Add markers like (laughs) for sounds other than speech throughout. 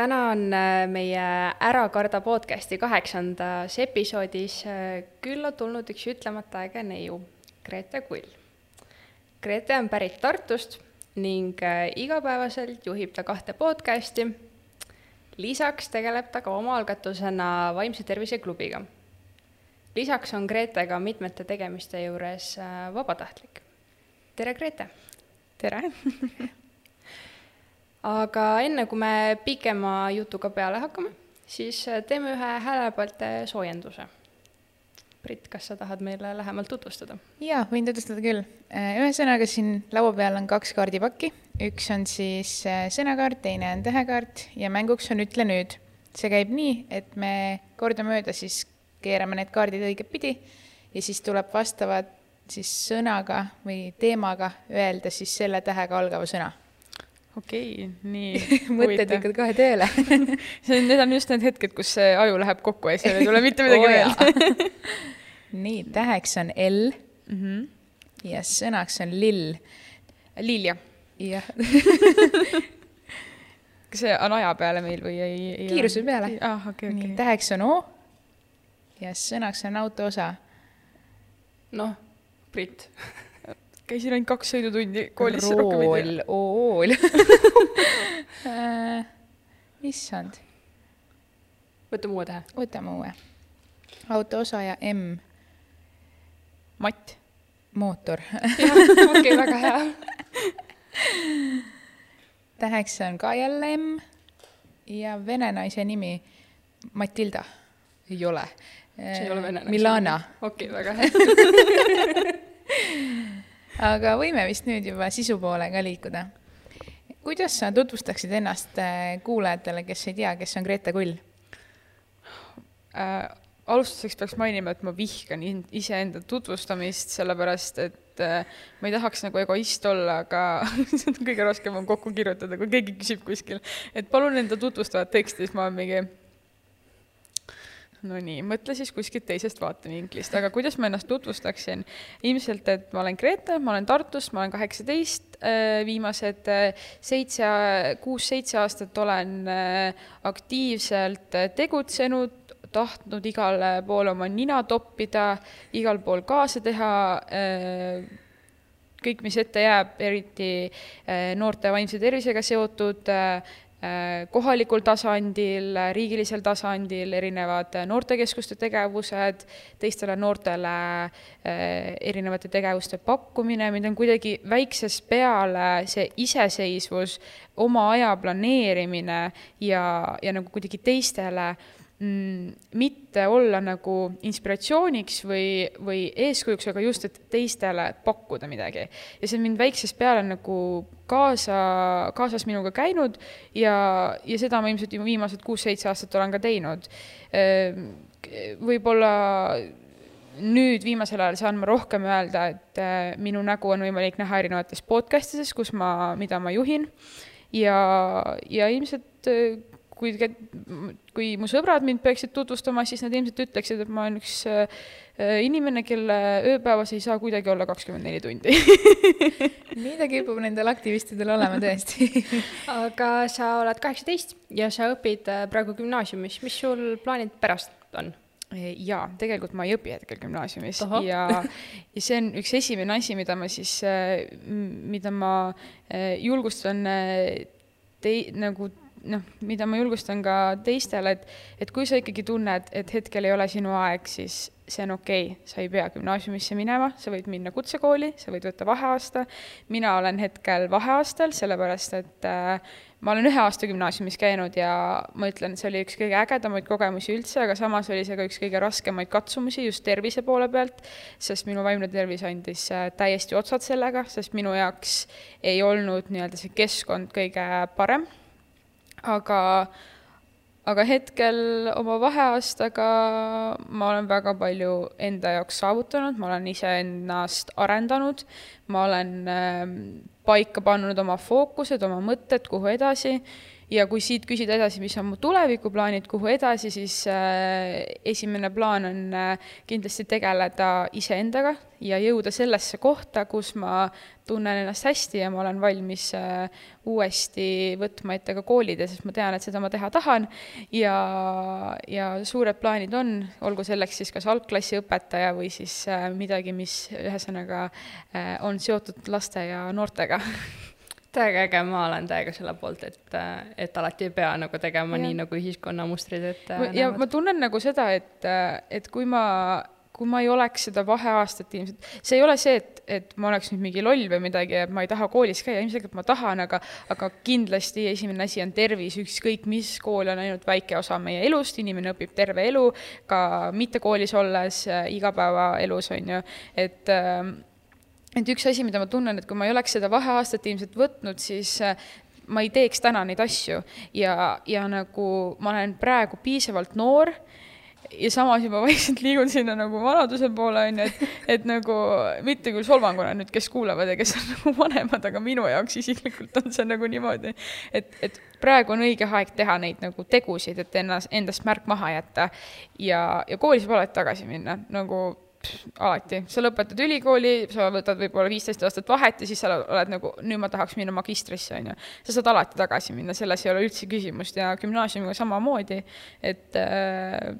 täna on äh, meie Ära karda podcasti kaheksandas episoodis äh, külla tulnud üks ütlemata äge neiu, Grete Kull. Grete on pärit Tartust ning äh, igapäevaselt juhib ta kahte podcasti. lisaks tegeleb ta ka omaalgatusena Vaimse Tervise klubiga. lisaks on Grete ka mitmete tegemiste juures vabatahtlik. tere, Grete! tere (laughs) aga enne, kui me pikema jutuga peale hakkame, siis äh, teeme ühe häälepoolte soojenduse. Brit, kas sa tahad meile lähemalt tutvustada? jaa, võin tutvustada küll. Äh, ühesõnaga, siin laua peal on kaks kaardipakki, üks on siis äh, sõnakaart, teine on tähekaart ja mänguks on Ütle nüüd. see käib nii, et me kordamööda siis keerame need kaardid õigetpidi ja siis tuleb vastavalt siis sõnaga või teemaga öelda siis selle tähega algava sõna okei okay,, nii (laughs) mõtted lükkad kohe tööle (laughs) see on, need on just need hetked, kus see aju läheb kokku ja seal ei tule mitte midagi (laughs) oh, meelde nii, täheks on L mm -hmm. ja sõnaks on lill. Lilja. jah kas see on aja peale meil või ei, ei? kiiruse peale. ah, okei okay,, okei okay.. täheks on O ja sõnaks on auto osa. noh, Brit käisin ainult kaks sõidutundi koolis. rool, ool (laughs) äh, issand. võtame uue tähe. võtame uue. auto osa ja M. matt. mootor. okei, väga hea. (laughs) täheks on ka jälle M ja vene naise nimi Matilda. ei ole. see ei ole vene naise Milana. okei, väga hea (laughs) aga võime vist nüüd juba sisu poole ka liikuda. kuidas sa tutvustaksid ennast äh, kuulajatele, kes ei tea, kes on Grete Kull äh,? alustuseks peaks mainima, et ma vihkan iseenda tutvustamist, sellepärast et äh, ma ei tahaks nagu egoist olla, aga (laughs) on kõige raskem on kokku kirjutada, kui keegi küsib kuskil, et palun enda tutvustavat teksti, siis ma olen mingi Nonii, mõtle siis kuskilt teisest vaatevinklist, aga kuidas ma ennast tutvustaksin? ilmselt, et ma olen Grete, ma olen Tartust, ma olen kaheksateist, äh, viimased äh, seitse, kuus-seitse aastat olen äh, aktiivselt tegutsenud, tahtnud igale poole oma nina toppida, igal pool kaasa teha, kõik, mis ette jääb, eriti noorte vaimse tervisega seotud kohalikul tasandil, riigilisel tasandil erinevad noortekeskuste tegevused, teistele noortele äh, erinevate tegevuste pakkumine, mind on kuidagi väiksest peale see iseseisvus, oma aja planeerimine ja, ja nagu kuidagi teistele äh, mitte olla nagu inspiratsiooniks või, või eeskujuks, aga just, et teistele pakkuda midagi. ja see on mind väiksest peale nagu kaasa, kaasas minuga käinud ja, ja seda ma ilmselt viimased kuus-seitse aastat olen ka teinud. Ehm, võib-olla nüüd viimasel ajal saan ma rohkem öelda, et äh, minu nägu on võimalik näha erinevates podcast ides, kus ma, mida ma juhin ja, ja ilmselt äh, kui, kui mu sõbrad mind peaksid tutvustama, siis nad ilmselt ütleksid, et ma olen üks äh, inimene, kelle ööpäevas ei saa kuidagi olla kakskümmend neli tundi (laughs) midagi kipub nendel aktivistidel olema tõesti (laughs) aga sa oled kaheksateist ja sa õpid äh, praegu gümnaasiumis, mis sul plaanid pärast on? jaa, tegelikult ma ei õpi hetkel gümnaasiumis Aha. ja, ja see on üks esimene asi, mida ma siis, äh, mida ma julgustan tei-, nagu noh, mida ma julgustan ka teistele, et, et kui sa ikkagi tunned, et hetkel ei ole sinu aeg, siis see on okei okay., sa ei pea gümnaasiumisse minema, sa võid minna kutsekooli, sa võid võtta vaheaasta. mina olen hetkel vaheaastal, sellepärast et äh, ma olen ühe aasta gümnaasiumis käinud ja ma ütlen, see oli üks kõige ägedamaid kogemusi üldse, aga samas oli see ka üks kõige raskemaid katsumusi just tervise poole pealt, sest minu vaimne tervis andis äh, täiesti otsad sellega, sest minu jaoks ei olnud nii-öelda see keskkond kõige parem aga, aga hetkel oma vaheaastaga ma olen väga palju enda jaoks saavutanud, ma olen iseennast arendanud, ma olen äh, paika pannud oma fookused, oma mõtted, kuhu edasi ja kui siit küsida edasi, mis on mu tulevikuplaanid, kuhu edasi, siis äh, esimene plaan on äh, kindlasti tegeleda iseendaga ja jõuda sellesse kohta, kus ma tunnen ennast hästi ja ma olen valmis äh, uuesti võtma ette ka koolid ja sest ma tean, et seda ma teha tahan. Ja, ja suured plaanid on, olgu selleks siis kas algklassi õpetaja või siis midagi, mis ühesõnaga on seotud laste ja noortega (laughs) täiega äge, ma olen täiega selle poolt, et, et alati ei pea nagu tegema ja. nii, nagu ühiskonnamustrid ette ja näevad. ma tunnen nagu seda, et, et kui ma kui ma ei oleks seda vaheaastat ilmselt, see ei ole see, et, et ma oleks nüüd mingi loll või midagi, et ma ei taha koolis käia, ilmselgelt ma tahan, aga aga kindlasti esimene asi on tervis, ükskõik mis, kool on ainult väike osa meie elust, inimene õpib terve elu, ka mitte koolis olles igapäevaelus, on ju, et et üks asi, mida ma tunnen, et kui ma ei oleks seda vaheaastat ilmselt võtnud, siis äh, ma ei teeks täna neid asju. Ja, ja nagu ma olen praegu piisavalt noor ja samas juba (laughs) vaikselt liigun sinna nagu vanaduse poole, on ju, et, et nagu mitte küll solvanguna nüüd, kes kuulavad ja kes on (laughs) nagu vanemad, aga minu jaoks isiklikult on see nagu niimoodi, et, et praegu on õige aeg teha neid nagu tegusid, et ennast, endast märk maha jätta ja, ja kooli saab alati tagasi minna, nagu alati, sa lõpetad ülikooli, sa võtad võib-olla viisteist aastat vahet ja siis sa oled nagu, nüüd ma tahaks minna magistrisse, on ju. sa saad alati tagasi minna, selles ei ole üldse küsimust ja gümnaasiumiga samamoodi, et äh,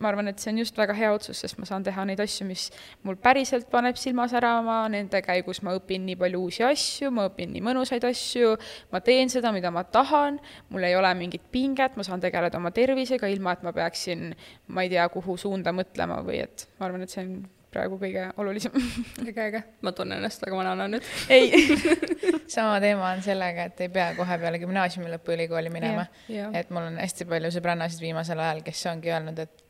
ma arvan, et see on just väga hea otsus, sest ma saan teha neid asju, mis mul päriselt paneb silma särama, nende käigus ma õpin nii palju uusi asju, ma õpin nii mõnusaid asju, ma teen seda, mida ma tahan, mul ei ole mingit pinget, ma saan tegeleda oma tervisega, ilma et ma peaksin, ma ei tea, kuhu suunda mõtlema või et ma arvan, et see on praegu kõige olulisem. äge, äge, ma tunnen ennast väga vanana nüüd. ei (laughs) sama teema on sellega, et ei pea kohe peale gümnaasiumi lõppu ülikooli minema. et mul on hästi palju sõbrannasid viimasel ajal, kes ongi öelnud, et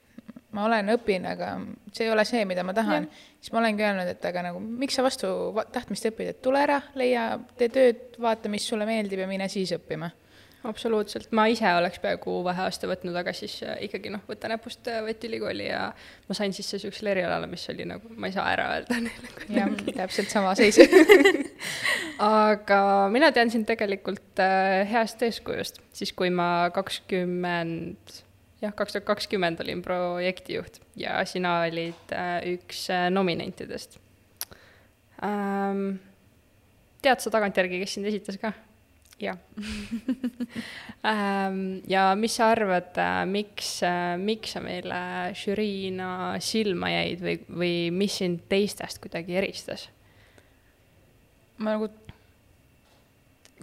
ma olen, õpin, aga see ei ole see, mida ma tahan, siis ma olengi öelnud, et aga nagu miks sa vastu tahtmist õpid, et tule ära, leia, tee tööd, vaata, mis sulle meeldib ja mine siis õppima. absoluutselt, ma ise oleks peaaegu vähe aasta võtnud, aga siis äh, ikkagi noh, võta näpust, äh, võeti ülikooli ja ma sain sisse niisugusele erialale, mis oli nagu, ma ei saa ära öelda (laughs) neile. jah, täpselt sama seis. (laughs) Aga mina tean sind tegelikult äh, heast eeskujust, siis kui ma kakskümmend 20 jah, kaks tuhat kakskümmend olin projektijuht ja sina olid äh, üks äh, nominentidest ähm,. tead sa tagantjärgi, kes sind esitas ka? jah (laughs) ähm, ja mis sa arvad äh,, miks miks sa meile žüriina silma jäid või, või mis sind teistest kuidagi eristas? ma nagu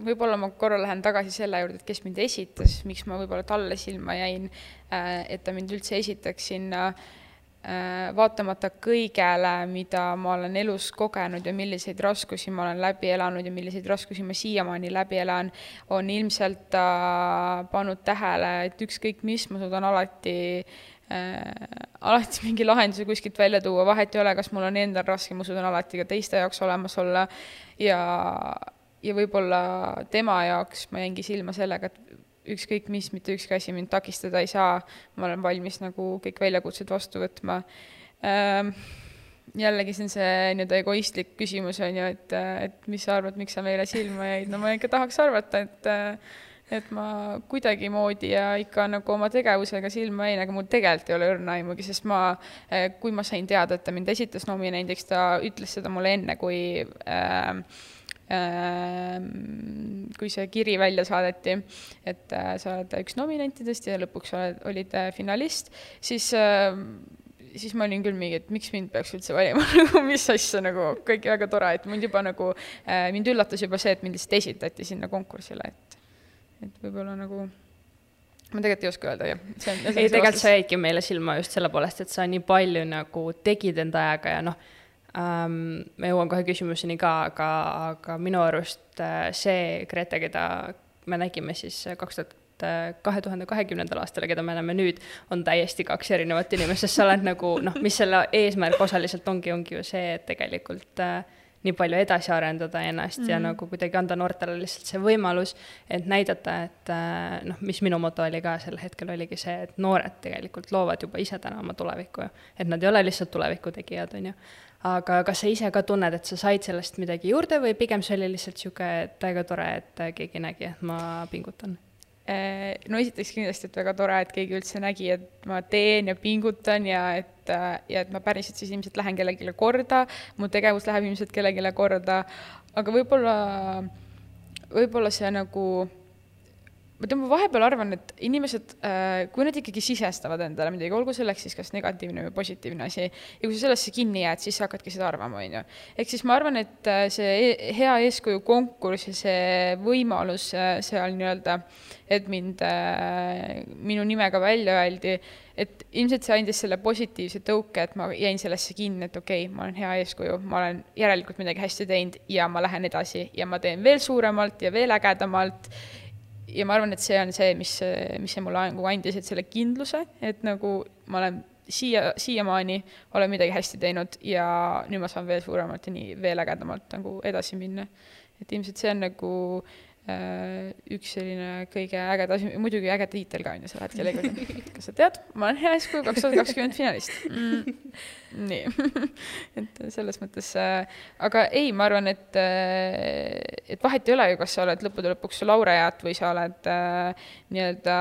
võib-olla ma korra lähen tagasi selle juurde, et kes mind esitas, miks ma võib-olla talle silma jäin, äh, et ta mind üldse esitaks sinna, äh, vaatamata kõigele, mida ma olen elus kogenud ja milliseid raskusi ma olen läbi elanud ja milliseid raskusi ma siiamaani läbi elan, on ilmselt ta pannud tähele, et ükskõik mis, ma suudan alati äh, alati mingi lahenduse kuskilt välja tuua, vahet ei ole, kas mul on endal raske, ma suudan alati ka teiste jaoks olemas olla ja ja võib-olla tema jaoks ma jäingi silma sellega, et ükskõik mis, mitte ükski asi mind takistada ei saa, ma olen valmis nagu kõik väljakutsed vastu võtma ähm,. jällegi, see on see nii-öelda egoistlik küsimus, on ju, et, et mis sa arvad, miks sa meile silma jäid, no ma ikka tahaks arvata, et et ma kuidagimoodi ja ikka nagu oma tegevusega silma jäin, aga mul tegelikult ei ole õrna aimugi, sest ma, kui ma sain teada, et ta mind esitas nominendiks, ta ütles seda mulle enne, kui äh, kui see kiri välja saadeti, et äh, sa oled üks nominentidest ja lõpuks oled, olid äh, finalist, siis ähm, siis ma olin küll mingi, et miks mind peaks üldse valima (laughs) nagu mis asja nagu, kõik väga tore, et mind juba nagu, äh, mind üllatas juba see, et mind lihtsalt esitati sinna konkursile, et, et võib-olla nagu ma tegelikult ei oska öelda, jah. ei, tegelikult sa jäidki meile silma just selle poolest, et sa nii palju nagu tegid enda ajaga ja noh ähm,. ma jõuan kohe küsimuseni ka, aga, aga minu arust äh, see Grete, keda me nägime siis äh, kaks tuhat äh, kahe tuhande kahekümnendal aastal ja keda me näeme nüüd, on täiesti kaks erinevat inimest, sest sa oled nagu noh, mis selle eesmärk osaliselt ongi, ongi ju see, et tegelikult äh, nii palju edasi arendada ennast mm -hmm. ja mhm. nagu kuidagi anda noortele lihtsalt see võimalus, et näidata, et noh, mis minu moto oli ka sel hetkel, oligi see, et noored tegelikult loovad juba ise täna oma tulevikku et nad ei ole lihtsalt tuleviku tegijad, on ju aga kas sa ise ka tunned, et sa said sellest midagi juurde või pigem see oli lihtsalt niisugune täiega tore, et keegi nägi, et ma pingutan? no esiteks kindlasti, et väga tore, et keegi üldse nägi, et ma teen ja pingutan ja et, ja et ma päriselt siis ilmselt lähen kellelegi korda, mu tegevus läheb ilmselt kellelegi korda, aga võib-olla, võib-olla see nagu ma tean, ma vahepeal arvan, et inimesed, äh, kui nad ikkagi sisestavad endale midagi, olgu selleks siis kas negatiivne või positiivne asi, ja kui sa sellesse kinni jääd, siis sa hakkadki seda arvama, on ju. ehk siis ma arvan, et äh, see e-, hea eeskuju konkurss ja see võimalus äh, seal nii-öelda, et mind, minu nimega välja öeldi, et ilmselt see andis selle positiivse tõuke, et ma jäin sellesse kinni, et okei okay,, ma olen hea eeskuju, ma olen järelikult midagi hästi teinud ja ma lähen edasi ja ma teen veel suuremalt ja veel ägedamalt ja ma arvan, et see on see, mis, mis see mulle nagu andis, et selle kindluse, et nagu ma olen siia, siiamaani olen midagi hästi teinud ja nüüd ma saan veel suuremalt ja nii veel ägedamalt nagu edasi minna. et ilmselt see on nagu äh, üks selline kõige ägeda asi, muidugi äge tiitel ka on ju, lähed kellelegi, (laughs) kas sa tead, ma olen hea eeskuju kaks tuhat kakskümmend finalist. Mm. (laughs) Nii. (laughs) Et selles mõttes äh,, aga ei, ma arvan, et äh,, et vahet ei ole ju, kas sa oled lõppude lõpuks laureaat või sa oled äh, nii-öelda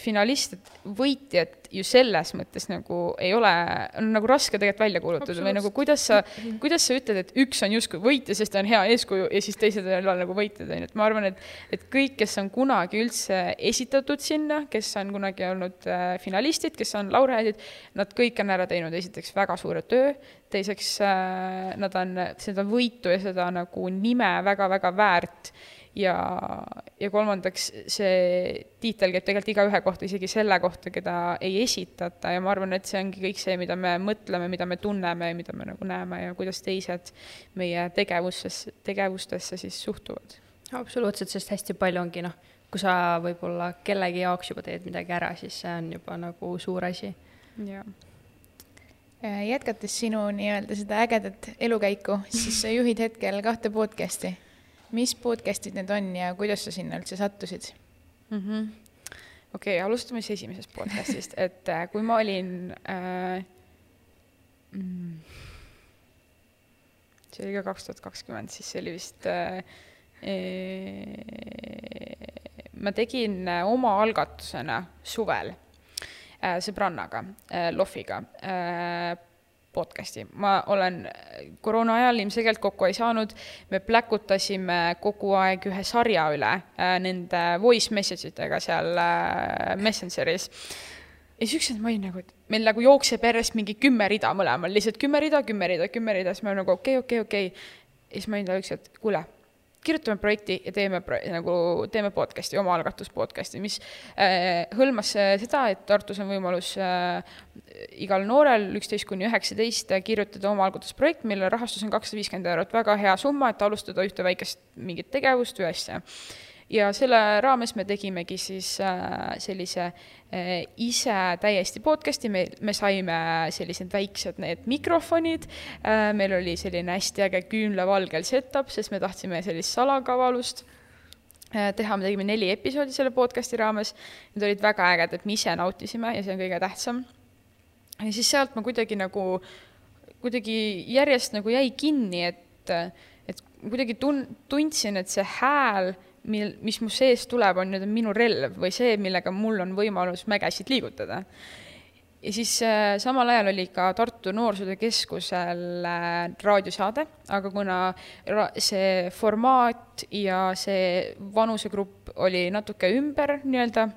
finalist, et võitjat ju selles mõttes nagu ei ole, on nagu raske tegelikult välja kuulutada või nagu kuidas sa, kuidas sa ütled, et üks on justkui võitja, sest ta on hea eeskuju ja siis teised ei ole nagu võitjad, on ju, et ma arvan, et et kõik, kes on kunagi üldse esitatud sinna, kes on kunagi olnud äh, finalistid, kes on laureaadid, nad kõik on ära teinud esiteks väga suure töö, teiseks äh, nad on seda võitu ja seda nagu nime väga-väga väärt ja, ja kolmandaks, see tiitel käib tegelikult igaühe kohta, isegi selle kohta, keda ei esitata ja ma arvan, et see ongi kõik see, mida me mõtleme, mida me tunneme ja mida me nagu näeme ja kuidas teised meie tegevuses, tegevustesse siis suhtuvad. absoluutselt, sest hästi palju ongi noh, kui sa võib-olla kellegi jaoks juba teed midagi ära, siis see on juba nagu suur asi. jah jätkates sinu nii-öelda seda ägedat elukäiku, siis sa juhid hetkel kahte podcast'i. Mis podcast'id need on ja kuidas sa sinna üldse sattusid mm -hmm.? okei okay,, alustame siis esimesest podcast'ist, (laughs) et äh, kui ma olin äh, mm, see oli ka kaks tuhat kakskümmend, siis see oli vist äh, ma tegin oma algatusena suvel Äh, sõbrannaga, äh, Lohviga äh, podcast'i. ma olen koroona ajal ilmselgelt kokku ei saanud, me pläkutasime kogu aeg ühe sarja üle nende voice message itega seal Messengeris. ja siis üks hetk ma olin nagu, et meil nagu jookseb järjest mingi kümme rida mõlemal, lihtsalt kümme rida, kümme rida, kümme rida, siis ma nagu okei okay,, okei okay,, okei okay.. ja siis ma olin talle üks hetk, kuule kirjutame projekti ja teeme pro-, nagu teeme podcast'i, omaalgatus podcast'i, mis äh, hõlmas äh, seda, et Tartus on võimalus äh, igal noorel üksteist kuni üheksateist kirjutada omaalgatusprojekt, mille rahastus on kakssada viiskümmend eurot, väga hea summa, et alustada ühte väikest mingit tegevust või asja ja selle raames me tegimegi siis äh, sellise äh, ise täiesti podcast'i, me, me saime sellised väiksed need mikrofonid, äh, meil oli selline hästi äge küünlavalgel setup, sest me tahtsime sellist salakavalust. Teha, me tegime neli episoodi selle podcast'i raames, need olid väga ägedad, me ise nautisime ja see on kõige tähtsam. ja siis sealt ma kuidagi nagu, kuidagi järjest nagu jäi kinni, et, et kuidagi tun-, tundsin, et see hääl mil, mis mu sees tuleb, on nüüd minu relv või see, millega mul on võimalus mägesid liigutada. ja siis äh, samal ajal oli ka Tartu Noorsootöö Keskusel äh, raadiosaade, aga kuna ra-, see formaat ja see vanusegrupp oli natuke ümber nii-öelda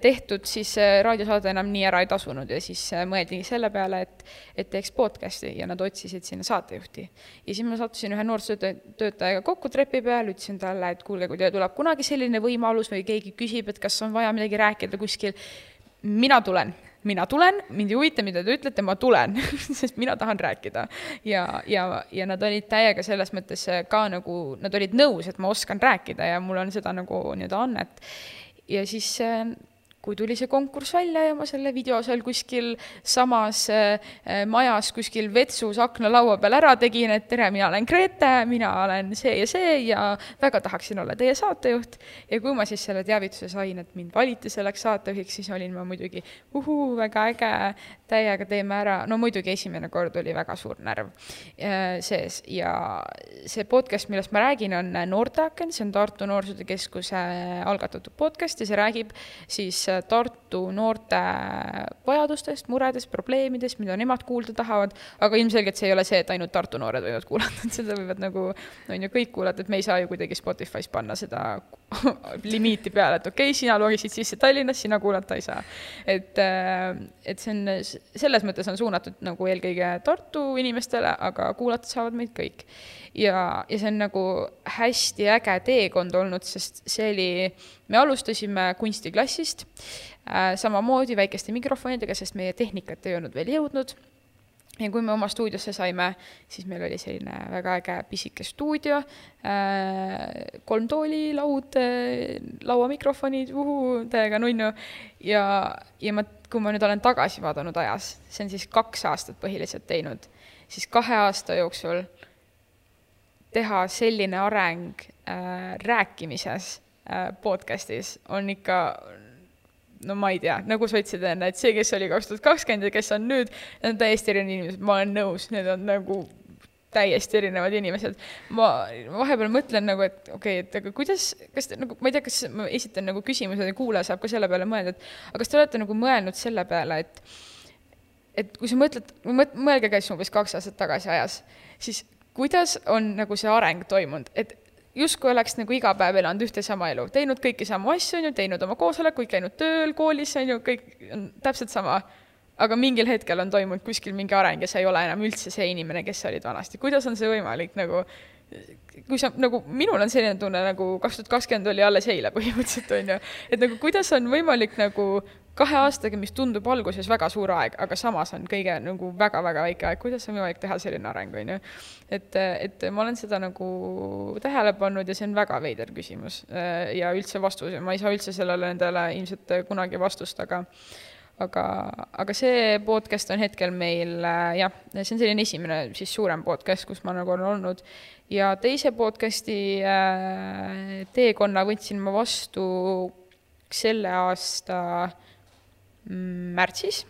tehtud, siis raadiosaade enam nii ära ei tasunud ja siis äh, mõeldigi selle peale, et, et teeks podcast'i ja nad otsisid sinna saatejuhti. ja siis ma sattusin ühe noorsootöötajaga kokku trepi peal, ütlesin talle, et kuulge, kui teil tuleb kunagi selline võimalus või keegi küsib, et kas on vaja midagi rääkida kuskil, mina tulen mina tulen, mind ei huvita, mida te ütlete, ma tulen (laughs) sest mina tahan rääkida. ja, ja, ja nad olid täiega selles mõttes ka nagu, nad olid nõus, et ma oskan rääkida ja mul on seda nagu nii-öelda annet ja siis äh, kui tuli see konkurss välja ja ma selle video seal kuskil samas äh, majas kuskil vetsus aknalaua peal ära tegin, et tere, mina olen Grete, mina olen see ja see ja väga tahaksin olla teie saatejuht. ja kui ma siis selle teavituse sain, et mind valiti selleks saatejuhiks, siis olin ma muidugi uhuu, väga äge, täiega teeme ära, no muidugi esimene kord oli väga suur närv äh, sees ja see podcast, millest ma räägin, on Noorteaken, see on Tartu Noorsootöö Keskuse algatatud podcast ja see räägib siis Tartu noorte vajadustest, muredest, probleemidest, mida nemad kuulda tahavad, aga ilmselgelt see ei ole see, et ainult Tartu noored võivad kuulata, (laughs) et seda võivad nagu, on ju, kõik kuulata, et me ei saa ju kuidagi Spotify's panna seda (laughs) limiiti peale, et okei okay,, sina logisid sisse Tallinnas, sina kuulata ei saa. et, et see on, selles mõttes on suunatud nagu eelkõige Tartu inimestele, aga kuulata saavad meid kõik. ja, ja see on nagu hästi äge teekond olnud, sest see oli, me alustasime kunstiklassist äh, samamoodi väikeste mikrofonidega, sest meie tehnikat ei olnud veel jõudnud ja kui me oma stuudiosse saime, siis meil oli selline väga äge pisike stuudio, äh, kolm tooli, laud, äh, lauamikrofonid, uhuu, täiega nunnu. ja, ja ma, kui ma nüüd olen tagasi vaadanud ajas, see on siis kaks aastat põhiliselt teinud, siis kahe aasta jooksul teha selline areng äh, rääkimises äh, podcast'is on ikka no ma ei tea, nagu sa ütlesid enne, et see, kes oli kaks tuhat kakskümmend ja kes on nüüd, need on täiesti erinevad inimesed, ma olen nõus, need on nagu täiesti erinevad inimesed. ma vahepeal mõtlen nagu, et okei okay,, et aga kuidas, kas te nagu, ma ei tea, kas ma esitan nagu küsimuse ja kuulaja saab ka selle peale mõelda, et aga kas te olete nagu mõelnud selle peale, et et kui sa mõtled, mõelge käis umbes kaks aastat tagasi ajas, siis kuidas on nagu see areng toimunud, et justkui oleks nagu iga päev elanud ühte sama elu, teinud kõiki samu asju, on ju, teinud oma koosolekuid, käinud tööl, koolis, on ju, kõik on täpselt sama. aga mingil hetkel on toimunud kuskil mingi areng ja sa ei ole enam üldse see inimene, kes sa olid vanasti, kuidas on see võimalik nagu kui sa nagu, minul on selline tunne nagu kaks tuhat kakskümmend oli alles eile põhimõtteliselt, on ju, et nagu kuidas on võimalik nagu kahe aastaga, mis tundub alguses väga suur aeg, aga samas on kõige nagu väga-väga väike aeg, kuidas on võimalik teha selline areng, on ju. et, et ma olen seda nagu tähele pannud ja see on väga veider küsimus ja üldse vastus ja ma ei saa üldse sellele endale ilmselt kunagi vastust, aga aga, aga see podcast on hetkel meil jah, see on selline esimene siis suurem podcast, kus ma nagu olen olnud. Ja teise podcast'i äh, teekonna võtsin ma vastu selle aasta äh, märtsis.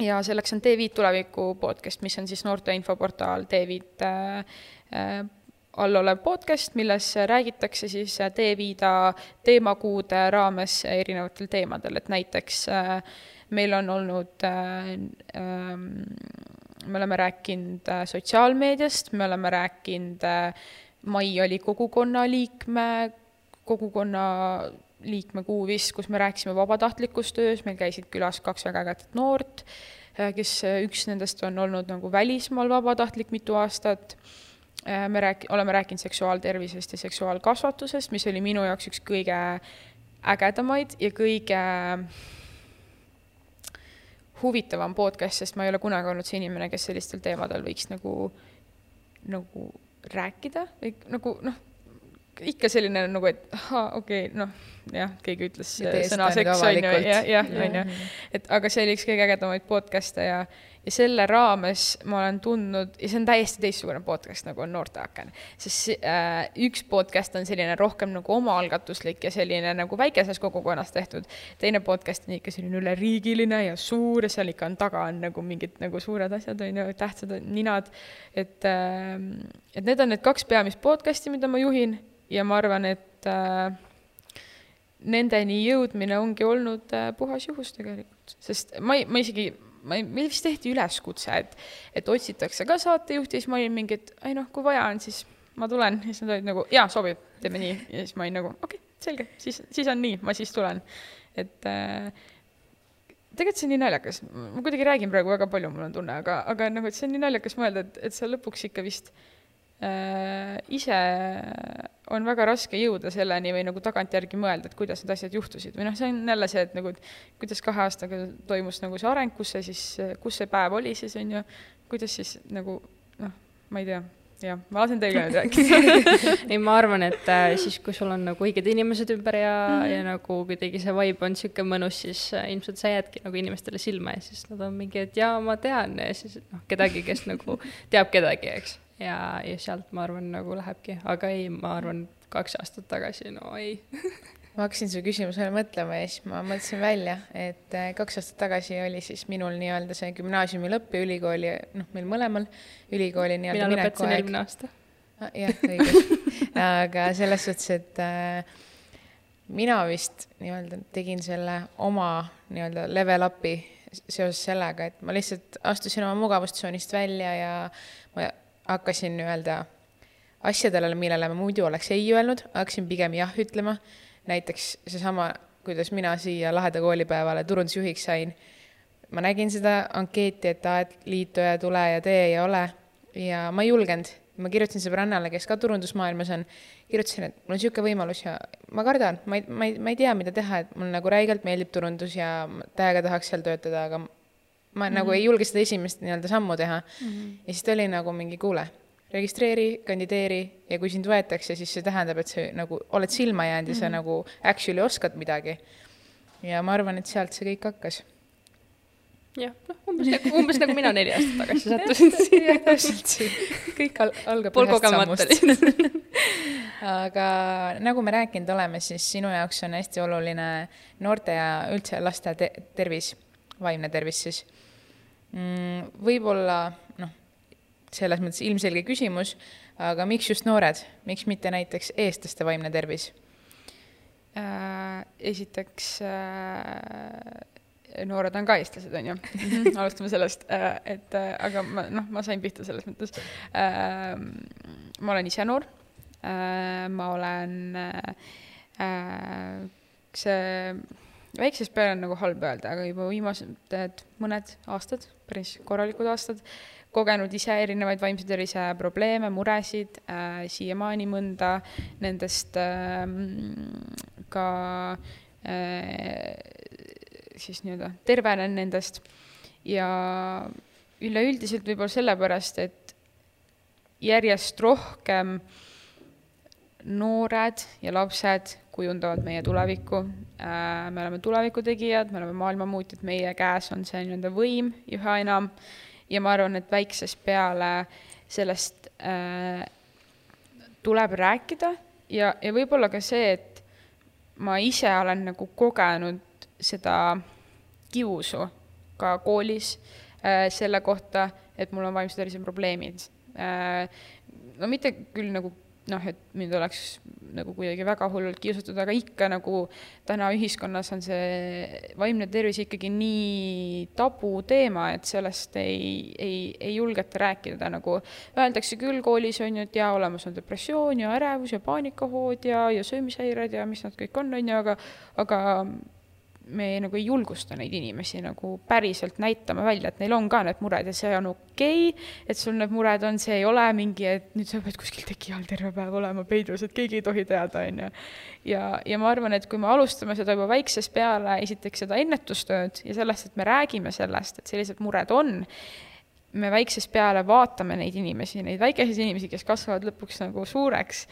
Ja selleks on T5 tuleviku podcast, mis on siis noorte infoportaal T5 äh, äh, all olev podcast, milles räägitakse siis T5-a teemakuude raames erinevatel teemadel, et näiteks äh, meil on olnud äh, äh, me oleme rääkinud äh, sotsiaalmeediast, me oleme rääkinud äh,, mai oli kogukonna liikme, kogukonna liikmekuu vist, kus me rääkisime vabatahtlikus töös, meil käisid külas kaks väga ägedat noort, äh, kes äh, üks nendest on olnud nagu välismaal vabatahtlik mitu aastat. Äh, me rääk-, oleme rääkinud seksuaaltervisest ja seksuaalkasvatusest, mis oli minu jaoks üks kõige ägedamaid ja kõige huvitavam podcast, sest ma ei ole kunagi olnud see inimene, kes sellistel teemadel võiks nagu, nagu rääkida või nagu noh ikka selline nagu, et ahaa, okei okay,, noh, jah, keegi ütles sõna seks, on ju, jah, jah, on ju. et aga see oli üks kõige ägedamaid podcast'e ja, ja selle raames ma olen tundnud, ja see on täiesti teistsugune podcast, nagu on Noorteaken. sest äh, üks podcast on selline rohkem nagu omaalgatuslik ja selline nagu väikeses kogukonnas tehtud. teine podcast on ikka selline üleriigiline ja suur ja seal ikka on taga on nagu mingid nagu suured asjad, on ju, tähtsad ninad. et äh,, et need on need kaks peamist podcast'i, mida ma juhin ja ma arvan, et äh, nendeni jõudmine ongi olnud äh, puhas juhus tegelikult, sest ma ei, ma isegi, ma ei, meil vist tehti üleskutse, et, et otsitakse ka saatejuhti, siis ma olin mingi, et ei noh, kui vaja on, siis ma tulen, ja siis nad olid nagu, jaa, sobib, teeme nii, ja siis ma olin nagu, okei okay,, selge, siis, siis on nii, ma siis tulen. et äh, tegelikult see on nii naljakas, ma kuidagi räägin praegu väga palju, mul on tunne, aga, aga nagu, et see on nii naljakas mõelda, et, et sa lõpuks ikka vist äh, ise on väga raske jõuda selleni või nagu tagantjärgi mõelda, et kuidas need asjad juhtusid. Või noh, see on jälle see, et nagu, et kuidas kahe aastaga toimus nagu see areng, kus see siis, kus see päev oli siis, on ju, kuidas siis nagu noh, ma ei tea, jah, ma lasen teil ka nüüd rääkida ei, ma arvan, et äh, siis, kui sul on nagu õiged inimesed ümber ja mm, -hmm. ja nagu kuidagi see vibe on sihuke mõnus, siis äh, ilmselt sa jäädki nagu inimestele silma ja siis nad on mingi, et jaa, ma tean. Ja siis noh, kedagi, kes nagu teab kedagi, eks. Ja, ja sealt ma arvan, nagu lähebki, aga ei, ma arvan, kaks aastat tagasi, no ei. (laughs) Ma hakkasin su küsimusele mõtlema ja siis ma mõtlesin välja, et äh, kaks aastat tagasi oli siis minul nii-öelda see gümnaasiumi lõpp ja ülikooli, noh, meil mõlemal ülikooli nii-öelda mina lõpetasin eelmine aasta. Ah, jah, õige (laughs) aga selles suhtes, et äh, mina vist nii-öelda tegin selle oma nii-öelda level up'i seoses sellega, et ma lihtsalt astusin oma mugavustsoonist välja ja ma hakkasin nii-öelda asjadele, millele ma muidu oleks ei öelnud, hakkasin pigem jah ütlema näiteks seesama, kuidas mina siia laheda koolipäevale turundusjuhiks sain. ma nägin seda ankeeti, et aa, et liitu ja tule ja tee ja ole ja ma ei julgenud. ma kirjutasin sõbrannale, kes ka turundusmaailmas on, kirjutasin, et mul on niisugune võimalus ja ma kardan, ma ei, ma ei, ma ei tea, mida teha, et mul nagu räigelt meeldib turundus ja täiega tahaks seal töötada, aga ma mm -hmm. nagu ei julge seda esimest nii-öelda sammu teha mm. -hmm. ja siis ta oli nagu mingi, kuule registreeri, kandideeri ja kui sind võetakse, siis see tähendab, et sa nagu oled silma jäänud ja mm -hmm. sa mhm. nagu actually oskad midagi. ja ma arvan, et sealt see kõik hakkas. jah, noh, umbes nagu, umbes nagu mina neli aastat tagasi (laughs) sattusin siia. täpselt siin, kõik al algab ühest sammust. (laughs) aga nagu me rääkinud oleme, siis sinu jaoks on hästi oluline noorte ja üldse laste te tervis, vaimne tervis siis mm,. võib-olla selles mõttes ilmselge küsimus, aga miks just noored, miks mitte näiteks eestlaste vaimne tervis äh,? esiteks äh, noored on ka eestlased, on ju mhm. (laughs) alustame sellest äh,, et aga ma, noh, ma sain pihta selles mõttes äh,. ma olen ise noor ma olen see väiksest peale on nagu halb öelda, aga juba viimased mõned aastad, päris korralikud aastad kogenud ise erinevaid vaimse tervise probleeme, muresid äh,, siiamaani mõnda nendest äh, ka äh, siis nii-öelda tervenen nendest. Ja üleüldiselt võib-olla sellepärast, et järjest rohkem noored ja lapsed kujundavad meie tulevikku. Äh, me oleme tuleviku tegijad, me oleme maailmamuutjad, meie käes on see nii-öelda võim üha enam ja ma arvan, et väiksest peale sellest äh, tuleb rääkida ja, ja võib-olla ka see, et ma ise olen nagu kogenud seda kiusu ka koolis äh, selle kohta, et mul on vaimse tervise probleemid äh,. no mitte küll nagu noh, et mind oleks nagu kuidagi väga hullult kiusatud, aga ikka nagu täna ühiskonnas on see vaimne tervis ikkagi nii tabuteema, et sellest ei, ei, ei julgeta rääkida, nagu öeldakse küll koolis on ju, et jaa, olemas on depressioon ja ärevus ja paanikahood ja, ja söömishäired ja mis nad kõik on, on ju, aga, aga me nagu ei julgusta neid inimesi nagu päriselt näitama välja, et neil on ka need mured ja see on okei okay,, et sul need mured on, see ei ole mingi, et nüüd sa pead kuskil teki all terve päev olema peidus, et keegi ei tohi teada, on ju. ja, ja ma arvan, et kui me alustame seda juba väiksest peale, esiteks seda ennetustööd ja sellest, et me räägime sellest, et sellised mured on, me väiksest peale vaatame neid inimesi, neid väikeseid inimesi, kes kasvavad lõpuks nagu suureks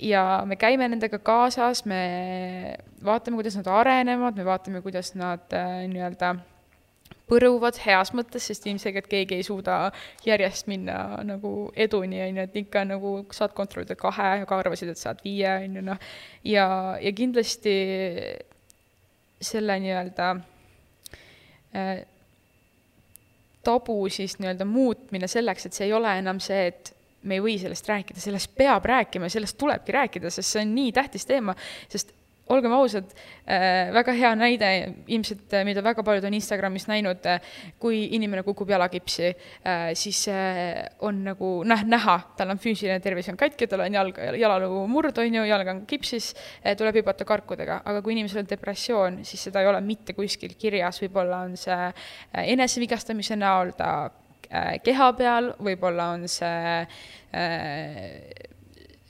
ja me käime nendega kaasas, me vaatame, kuidas nad arenevad, me vaatame, kuidas nad äh, nii-öelda põruvad heas mõttes, sest ilmselgelt keegi ei suuda järjest minna nagu eduni, on ju, et ikka nagu saad kontrollida kahe, aga arvasid, et saad viie, on ju, noh. ja, ja kindlasti selle nii-öelda äh, tabu siis nii-öelda muutmine selleks, et see ei ole enam see, et me ei või sellest rääkida, sellest peab rääkima, sellest tulebki rääkida, sest see on nii tähtis teema, sest olgem ausad äh,, väga hea näide ilmselt, äh, mida väga paljud on Instagramis näinud äh,, kui inimene kukub jalakipsi äh,, siis äh, on nagu noh, näha, tal on füüsiline tervis on katki, tal on jalg, jalaluu murd, on ju, jalg on kipsis äh,, tuleb hüpata karkudega, aga kui inimesel on depressioon, siis seda ei ole mitte kuskil kirjas, võib-olla on see enesevigastamise näol, ta keha peal, võib-olla on see äh,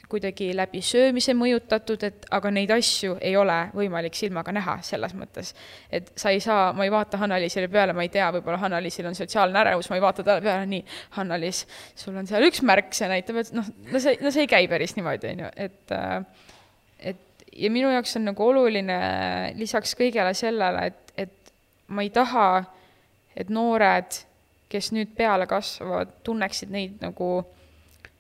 kuidagi läbi söömise mõjutatud, et aga neid asju ei ole võimalik silmaga näha selles mõttes. et sa ei saa, ma ei vaata Hanna-Liisile peale, ma ei tea, võib-olla Hanna-Liisil on sotsiaalne ärevus, ma ei vaata talle peale, nii, Hanna-Liis, sul on seal üks märk, see näitab, et noh, no see, no see ei käi päris niimoodi, on ju, et äh, et ja minu jaoks on nagu oluline lisaks kõigele sellele, et, et ma ei taha, et noored, kes nüüd peale kasvavad, tunneksid neid nagu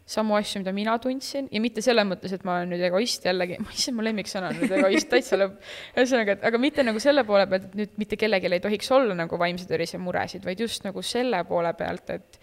samu asju, mida mina tundsin ja mitte selles mõttes, et ma olen nüüd egoist jällegi, issand, mu lemmiksõna on nüüd egoist, täitsa lõpp. ühesõnaga, et aga mitte nagu selle poole pealt, et nüüd mitte kellelgi ei tohiks olla nagu vaimse tervise muresid, vaid just nagu selle poole pealt, et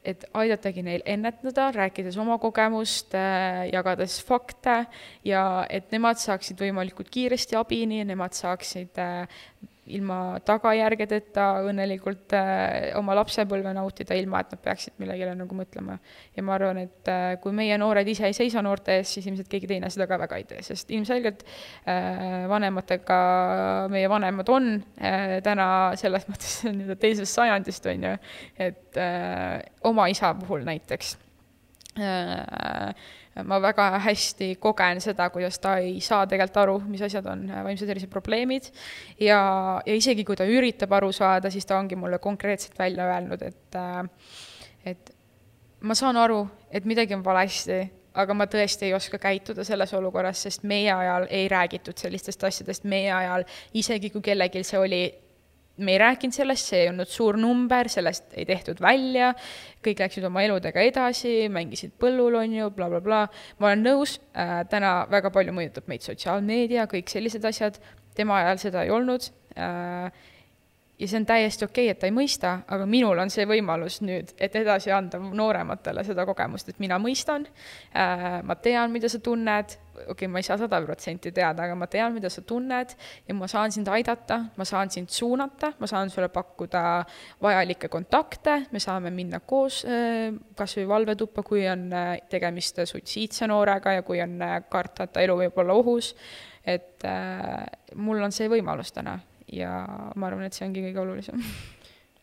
et aidatagi neil ennetada, rääkides oma kogemust äh,, jagades fakte ja et nemad saaksid võimalikult kiiresti abini, nemad saaksid äh, ilma tagajärgedeta õnnelikult äh, oma lapsepõlve nautida, ilma et nad peaksid millegile nagu mõtlema. ja ma arvan, et äh, kui meie noored ise ei seisa noorte ees, siis ilmselt keegi teine seda ka väga ei tee, sest ilmselgelt äh, vanematega, meie vanemad on äh, täna selles mõttes (laughs) nii-öelda teisest sajandist, on ju, et äh, oma isa puhul näiteks ma väga hästi kogen seda, kuidas ta ei saa tegelikult aru, mis asjad on äh, vaimse tervise probleemid. Ja, ja isegi kui ta üritab aru saada, siis ta ongi mulle konkreetselt välja öelnud, et äh, et ma saan aru, et midagi on valesti, aga ma tõesti ei oska käituda selles olukorras, sest meie ajal ei räägitud sellistest asjadest, meie ajal, isegi kui kellelgi see oli me ei rääkinud sellest, see ei olnud suur number, sellest ei tehtud välja, kõik läksid oma eludega edasi, mängisid põllul, on ju bla, bla, blablabla, ma olen nõus äh,, täna väga palju mõjutab meid sotsiaalmeedia, kõik sellised asjad, tema ajal seda ei olnud. Äh,, ja see on täiesti okei okay,, et ta ei mõista, aga minul on see võimalus nüüd, et edasi anda noorematele seda kogemust, et mina mõistan äh,, ma tean, mida sa tunned, okei okay,, ma ei saa sada protsenti teada, aga ma tean, mida sa tunned ja ma saan sind aidata, ma saan sind suunata, ma saan sulle pakkuda vajalikke kontakte, me saame minna koos äh, kas või valvetuppa, kui on äh, tegemist suitsiidse noorega ja kui on äh, karta, et ta elu võib olla ohus, et äh, mul on see võimalus täna ja ma arvan, et see ongi kõige olulisem.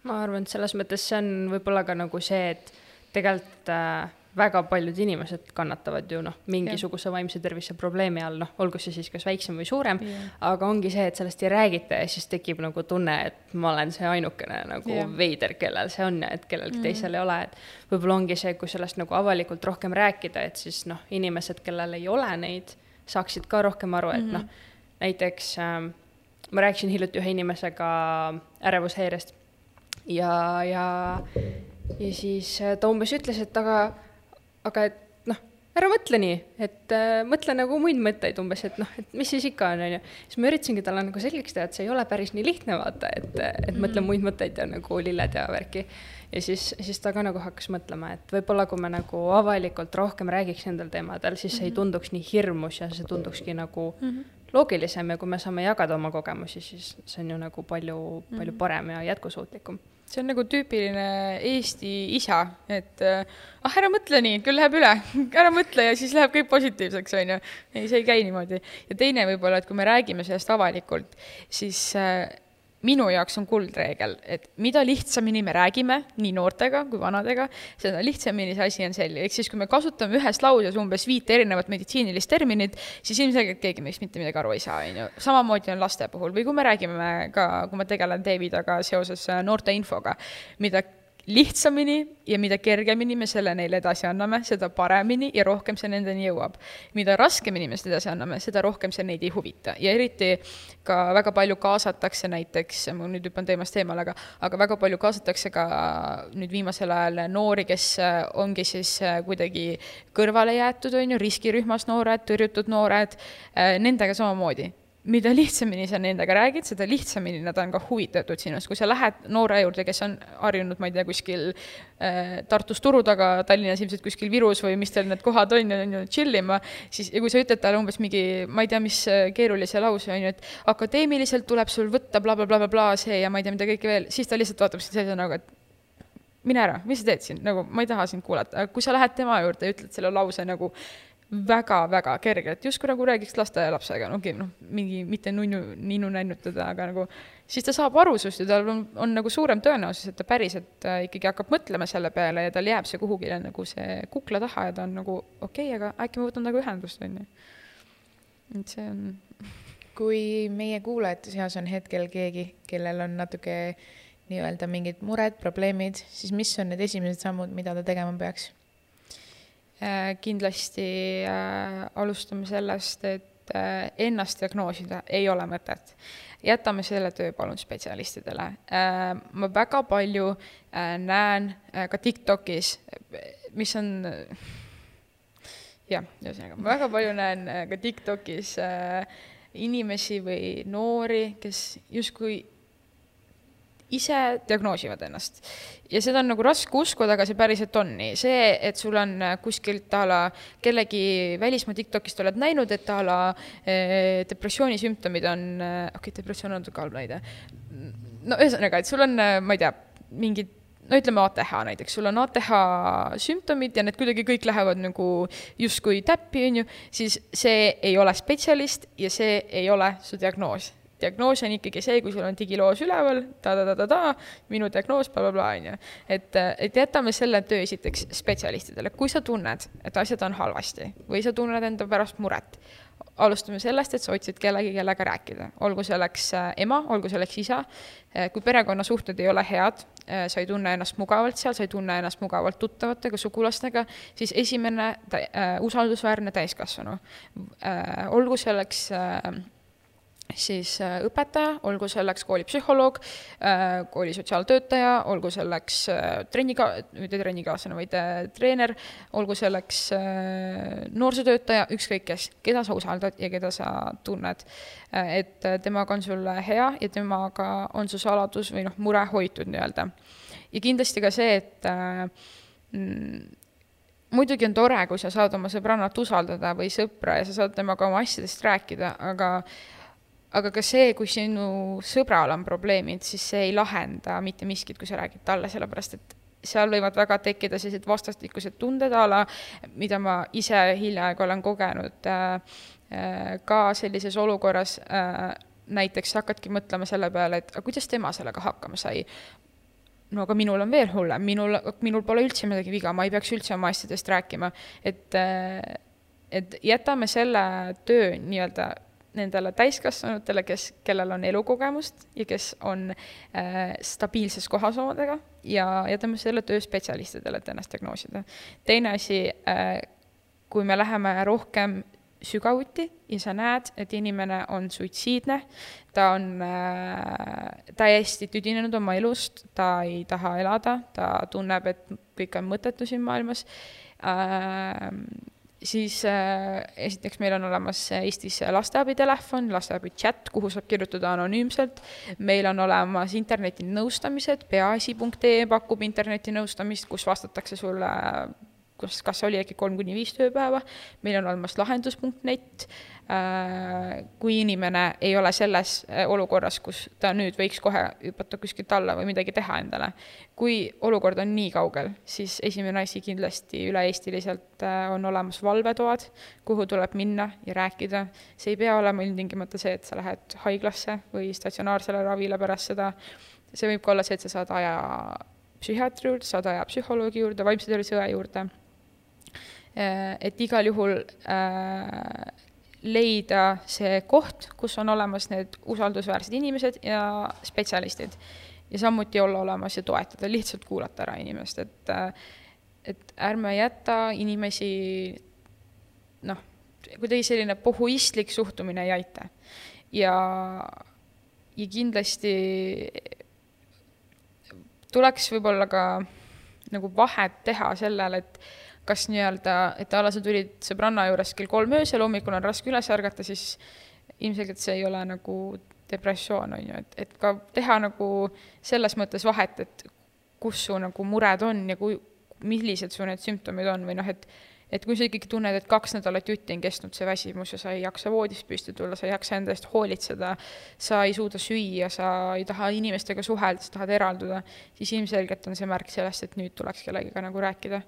ma arvan, et selles mõttes see on võib-olla ka nagu see, et tegelikult äh, väga paljud inimesed kannatavad ju noh, mingisuguse vaimse tervise probleemi all, noh, olgu see siis kas väiksem või suurem, aga ongi see, et sellest ei räägita ja siis tekib nagu tunne, et ma olen see ainukene nagu yeah. veider, kellel see on ja et kellelgi mm -hmm. teisel ei ole, et võib-olla ongi see, kui sellest nagu avalikult rohkem rääkida, et siis noh, inimesed, kellel ei ole neid, saaksid ka rohkem aru, et mm -hmm. noh, näiteks äh, ma rääkisin hiljuti ühe inimesega ärevushäirest ja, ja, ja siis äh, ta umbes ütles, et aga, aga et noh, ära mõtle nii, et äh, mõtle nagu muid mõtteid umbes, et noh, et mis siis ikka on, onju. siis ma üritasingi talle nagu selgeks teha, et see ei ole päris nii lihtne, vaata, et, et mm. mõtle muid mõtteid ja nagu lilled ja värki. ja siis, siis ta ka nagu hakkas mõtlema, et võib-olla kui me nagu avalikult rohkem räägiks nendel teemadel, siis see mm -hmm. ei tunduks nii hirmus ja see tundukski nagu mm -hmm loogilisem ja kui me saame jagada oma kogemusi, siis see on ju nagu palju, palju mhm. parem ja jätkusuutlikum see on nagu tüüpiline Eesti isa, et ah, ära mõtle nii, küll läheb üle, (laughs) ära mõtle ja siis läheb kõik positiivseks, on ju. ei, see ei käi niimoodi. ja teine võib-olla, et kui me räägime sellest avalikult, siis äh, minu jaoks on kuldreegel, et mida lihtsamini me räägime, nii noortega kui vanadega, seda lihtsamini see asi on selge, ehk siis kui me kasutame ühes lauses umbes viite erinevat meditsiinilist terminit, siis ilmselgelt keegi meist mitte midagi aru ei saa, on ju. samamoodi on laste puhul või kui me räägime ka, kui ma tegelen Davidaga seoses noorte infoga, mida lihtsamini ja mida kergemini me selle neile edasi anname, seda paremini ja rohkem see nendeni jõuab. mida raskemini me seda edasi anname, seda rohkem see neid ei huvita ja eriti ka väga palju kaasatakse näiteks, ma nüüd hüppan teemast eemale, aga, aga väga palju kaasatakse ka nüüd viimasel ajal noori, kes ongi siis kuidagi kõrvale jäetud, on ju, riskirühmas noored, tõrjutud noored, nendega samamoodi mida lihtsamini sa nendega räägid, seda lihtsamini nad on ka huvitatud sinust, kui sa lähed noore juurde, kes on harjunud, ma ei tea, kuskil äh, Tartus turu taga, Tallinnas ilmselt kuskil Virus või mis teil need kohad on, on ju, chill ima, siis ja kui sa ütled talle umbes mingi, ma ei tea, mis äh, keerulise lause, on ju, et akadeemiliselt tuleb sul võtta blablabla bla, bla, bla, see ja ma ei tea, mida kõike veel, siis ta lihtsalt vaatab sind sellise nagu, et mine ära, mis sa teed siin, nagu ma ei taha sind kuulata, aga kui sa lähed tema juurde ja ütled selle lause nagu väga-väga kergelt, justkui nagu räägiks lasteaialapsega, no okei okay,, noh, mingi mitte nunnu, ninnu nännutada, aga nagu siis ta saab aru sinust ja tal on, on nagu suurem tõenäosus, et ta päriselt äh, ikkagi hakkab mõtlema selle peale ja tal jääb see kuhugile nagu see kukla taha ja ta on nagu okei okay,, aga äkki ma võtan temaga ühendust, on ju. et see on. (laughs) kui meie kuulajate seas on hetkel keegi, kellel on natuke nii-öelda mingid mured, probleemid, siis mis on need esimesed sammud, mida ta tegema peaks? Äh, kindlasti äh, alustame sellest, et äh, ennast diagnoosida ei ole mõtet. jätame selle töö palun spetsialistidele. ma väga palju näen ka TikTokis, mis on jah, ühesõnaga ma väga palju näen ka TikTokis inimesi või noori, kes justkui ise diagnoosivad ennast. ja seda on nagu raske uskuda, aga see päriselt on nii. see, et sul on äh, kuskilt a la kellegi välismaa TikTokist oled näinud, et a la eh, depressiooni sümptomid on, äh, okei okay,, depressioon on natuke halb näide. no ühesõnaga, et sul on, ma ei tea, mingid no ütleme ATH näiteks, sul on ATH sümptomid ja need kuidagi kõik lähevad nagu justkui täppi, on ju, siis see ei ole spetsialist ja see ei ole su diagnoos diagnoos on ikkagi see, kui sul on digiloos üleval ta, ta-ta-ta-ta-ta, minu diagnoos bla, blablabla, on ju. et, et jätame selle töö esiteks spetsialistidele, kui sa tunned, et asjad on halvasti või sa tunned enda pärast muret, alustame sellest, et sa otsid kellegi, kellega rääkida, olgu selleks äh, ema, olgu selleks isa, äh, kui perekonnasuhted ei ole head, äh, sa ei tunne ennast mugavalt seal, sa ei tunne ennast mugavalt tuttavatega, sugulastega, siis esimene tä- äh, usaldusväärne täiskasvanu. Äh,, olgu selleks äh, siis äh, õpetaja, olgu selleks koolipsühholoog, äh, kooli sotsiaaltöötaja, olgu selleks äh, trennika-, mitte trennikaaslane, vaid treener, olgu selleks noorsootöötaja, ükskõik kes, keda sa usaldad ja keda sa tunned. et temaga on sul hea ja temaga on su saladus või noh, mure hoitud nii-öelda. ja kindlasti ka see, et mm, muidugi on tore, kui sa saad oma sõbrannat usaldada või sõpra ja sa saad temaga oma asjadest rääkida, aga aga ka see, kui sinu sõbral on probleemid, siis see ei lahenda mitte miskit, kui sa räägid talle, sellepärast et seal võivad väga tekkida sellised vastastikused tunded a la, mida ma ise hiljaaegu olen kogenud äh, äh, ka sellises olukorras äh, näiteks hakkadki mõtlema selle peale, et aga kuidas tema sellega hakkama sai. no aga minul on veel hullem, minul, minul pole üldse midagi viga, ma ei peaks üldse oma asjadest rääkima, et et jätame selle töö nii-öelda nendele täiskasvanutele, kes, kellel on elukogemust ja kes on äh, stabiilses kohas omadega ja jätame selle töö spetsialistidele, et ennast diagnoosida. teine asi äh,, kui me läheme rohkem sügavuti ja sa näed, et inimene on suitsiidne, ta on äh, täiesti tüdinenud oma elust, ta ei taha elada, ta tunneb, et kõik on mõttetu siin maailmas äh,, siis äh, esiteks meil on olemas Eestis lasteabitelefon, lasteabi chat, kuhu saab kirjutada anonüümselt. meil on olemas internetinõustamised, peaasi.ee pakub internetinõustamist, kus vastatakse sulle kas, kas oli äkki kolm kuni viis tööpäeva, meil on olemas lahendus.net, äh, kui inimene ei ole selles äh, olukorras, kus ta nüüd võiks kohe hüpata kuskilt alla või midagi teha endale. kui olukord on nii kaugel, siis esimene asi kindlasti üle-eestiliselt äh, on olemas valvetoad, kuhu tuleb minna ja rääkida, see ei pea olema ilmtingimata see, et sa lähed haiglasse või statsionaarsele ravile pärast seda, see võib ka olla see, et sa saad aja psühhiaatri juurde, saad aja psühholoogi juurde, vaimse tervise õe juurde et igal juhul äh, leida see koht, kus on olemas need usaldusväärsed inimesed ja spetsialistid. ja samuti olla olemas ja toetada, lihtsalt kuulata ära inimest, et äh, et ärme jäta inimesi noh, kuidagi selline pohhuistlik suhtumine ei aita. ja, ja kindlasti tuleks võib-olla ka nagu vahet teha sellel, et kas nii-öelda, et a la sa tulid sõbranna juures kell kolm öösel, hommikul on raske üles ärgata, siis ilmselgelt see ei ole nagu depressioon, on ju, et, et ka teha nagu selles mõttes vahet, et kus su nagu mured on ja kui, millised su need sümptomid on või noh, et et kui sa ikkagi tunned, et kaks nädalat jutti on kestnud see väsimus ja sa ei jaksa voodist püsti tulla, sa ei jaksa enda eest hoolitseda, sa ei suuda süüa, sa ei taha inimestega suhelda, sa tahad eralduda, siis ilmselgelt on see märk sellest, et nüüd tuleks kellegagi nagu rääkida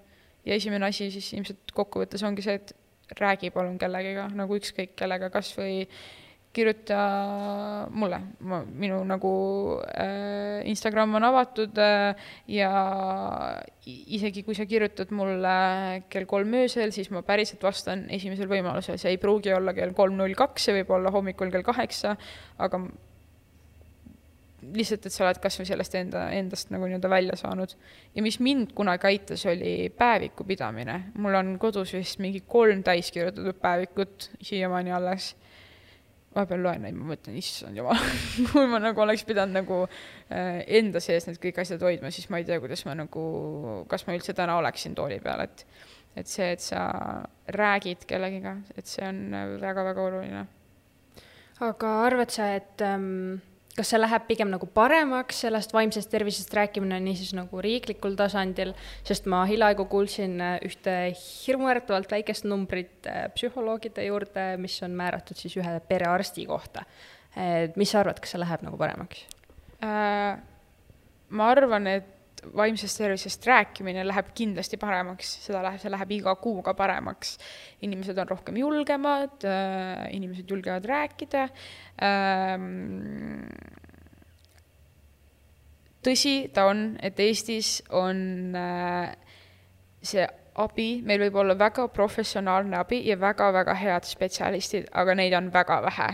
ja esimene asi siis ilmselt kokkuvõttes ongi see, et räägi palun kellegiga, nagu ükskõik kellega, kas või kirjuta mulle, ma, minu nagu äh, Instagram on avatud äh, ja isegi kui sa kirjutad mulle kell kolm öösel, siis ma päriselt vastan esimesel võimalusel, see ei pruugi olla kell kolm null kaks, see võib olla hommikul kell kaheksa, aga lihtsalt, et sa oled kas või sellest enda, endast nagu nii-öelda välja saanud. ja mis mind kunagi aitas, oli päeviku pidamine. mul on kodus vist mingi kolm täiskirjutatud päevikut siiamaani alles. vahepeal loen neid, ma mõtlen, issand jumal (laughs) kui ma nagu oleks pidanud nagu äh, enda sees need kõik asjad hoidma, siis ma ei tea, kuidas ma nagu, kas ma üldse täna oleksin tooli peal, et et see, et sa räägid kellegiga, et see on väga-väga oluline. aga arvad sa, et ähm kas see läheb pigem nagu paremaks, sellest vaimsest tervisest rääkimine niisiis nagu riiklikul tasandil, sest ma hiljaaegu kuulsin äh, ühte hirmuäratavalt väikest numbrit äh, psühholoogide juurde, mis on määratud siis ühe perearsti kohta. et mis sa arvad, kas see läheb nagu paremaks äh,? ma arvan, et vaimsest tervisest rääkimine läheb kindlasti paremaks, seda läheb, see läheb iga kuuga paremaks. inimesed on rohkem julgemad äh,, inimesed julgevad rääkida ähm,. tõsi ta on, et Eestis on äh, see abi, meil võib olla väga professionaalne abi ja väga-väga head spetsialistid, aga neid on väga vähe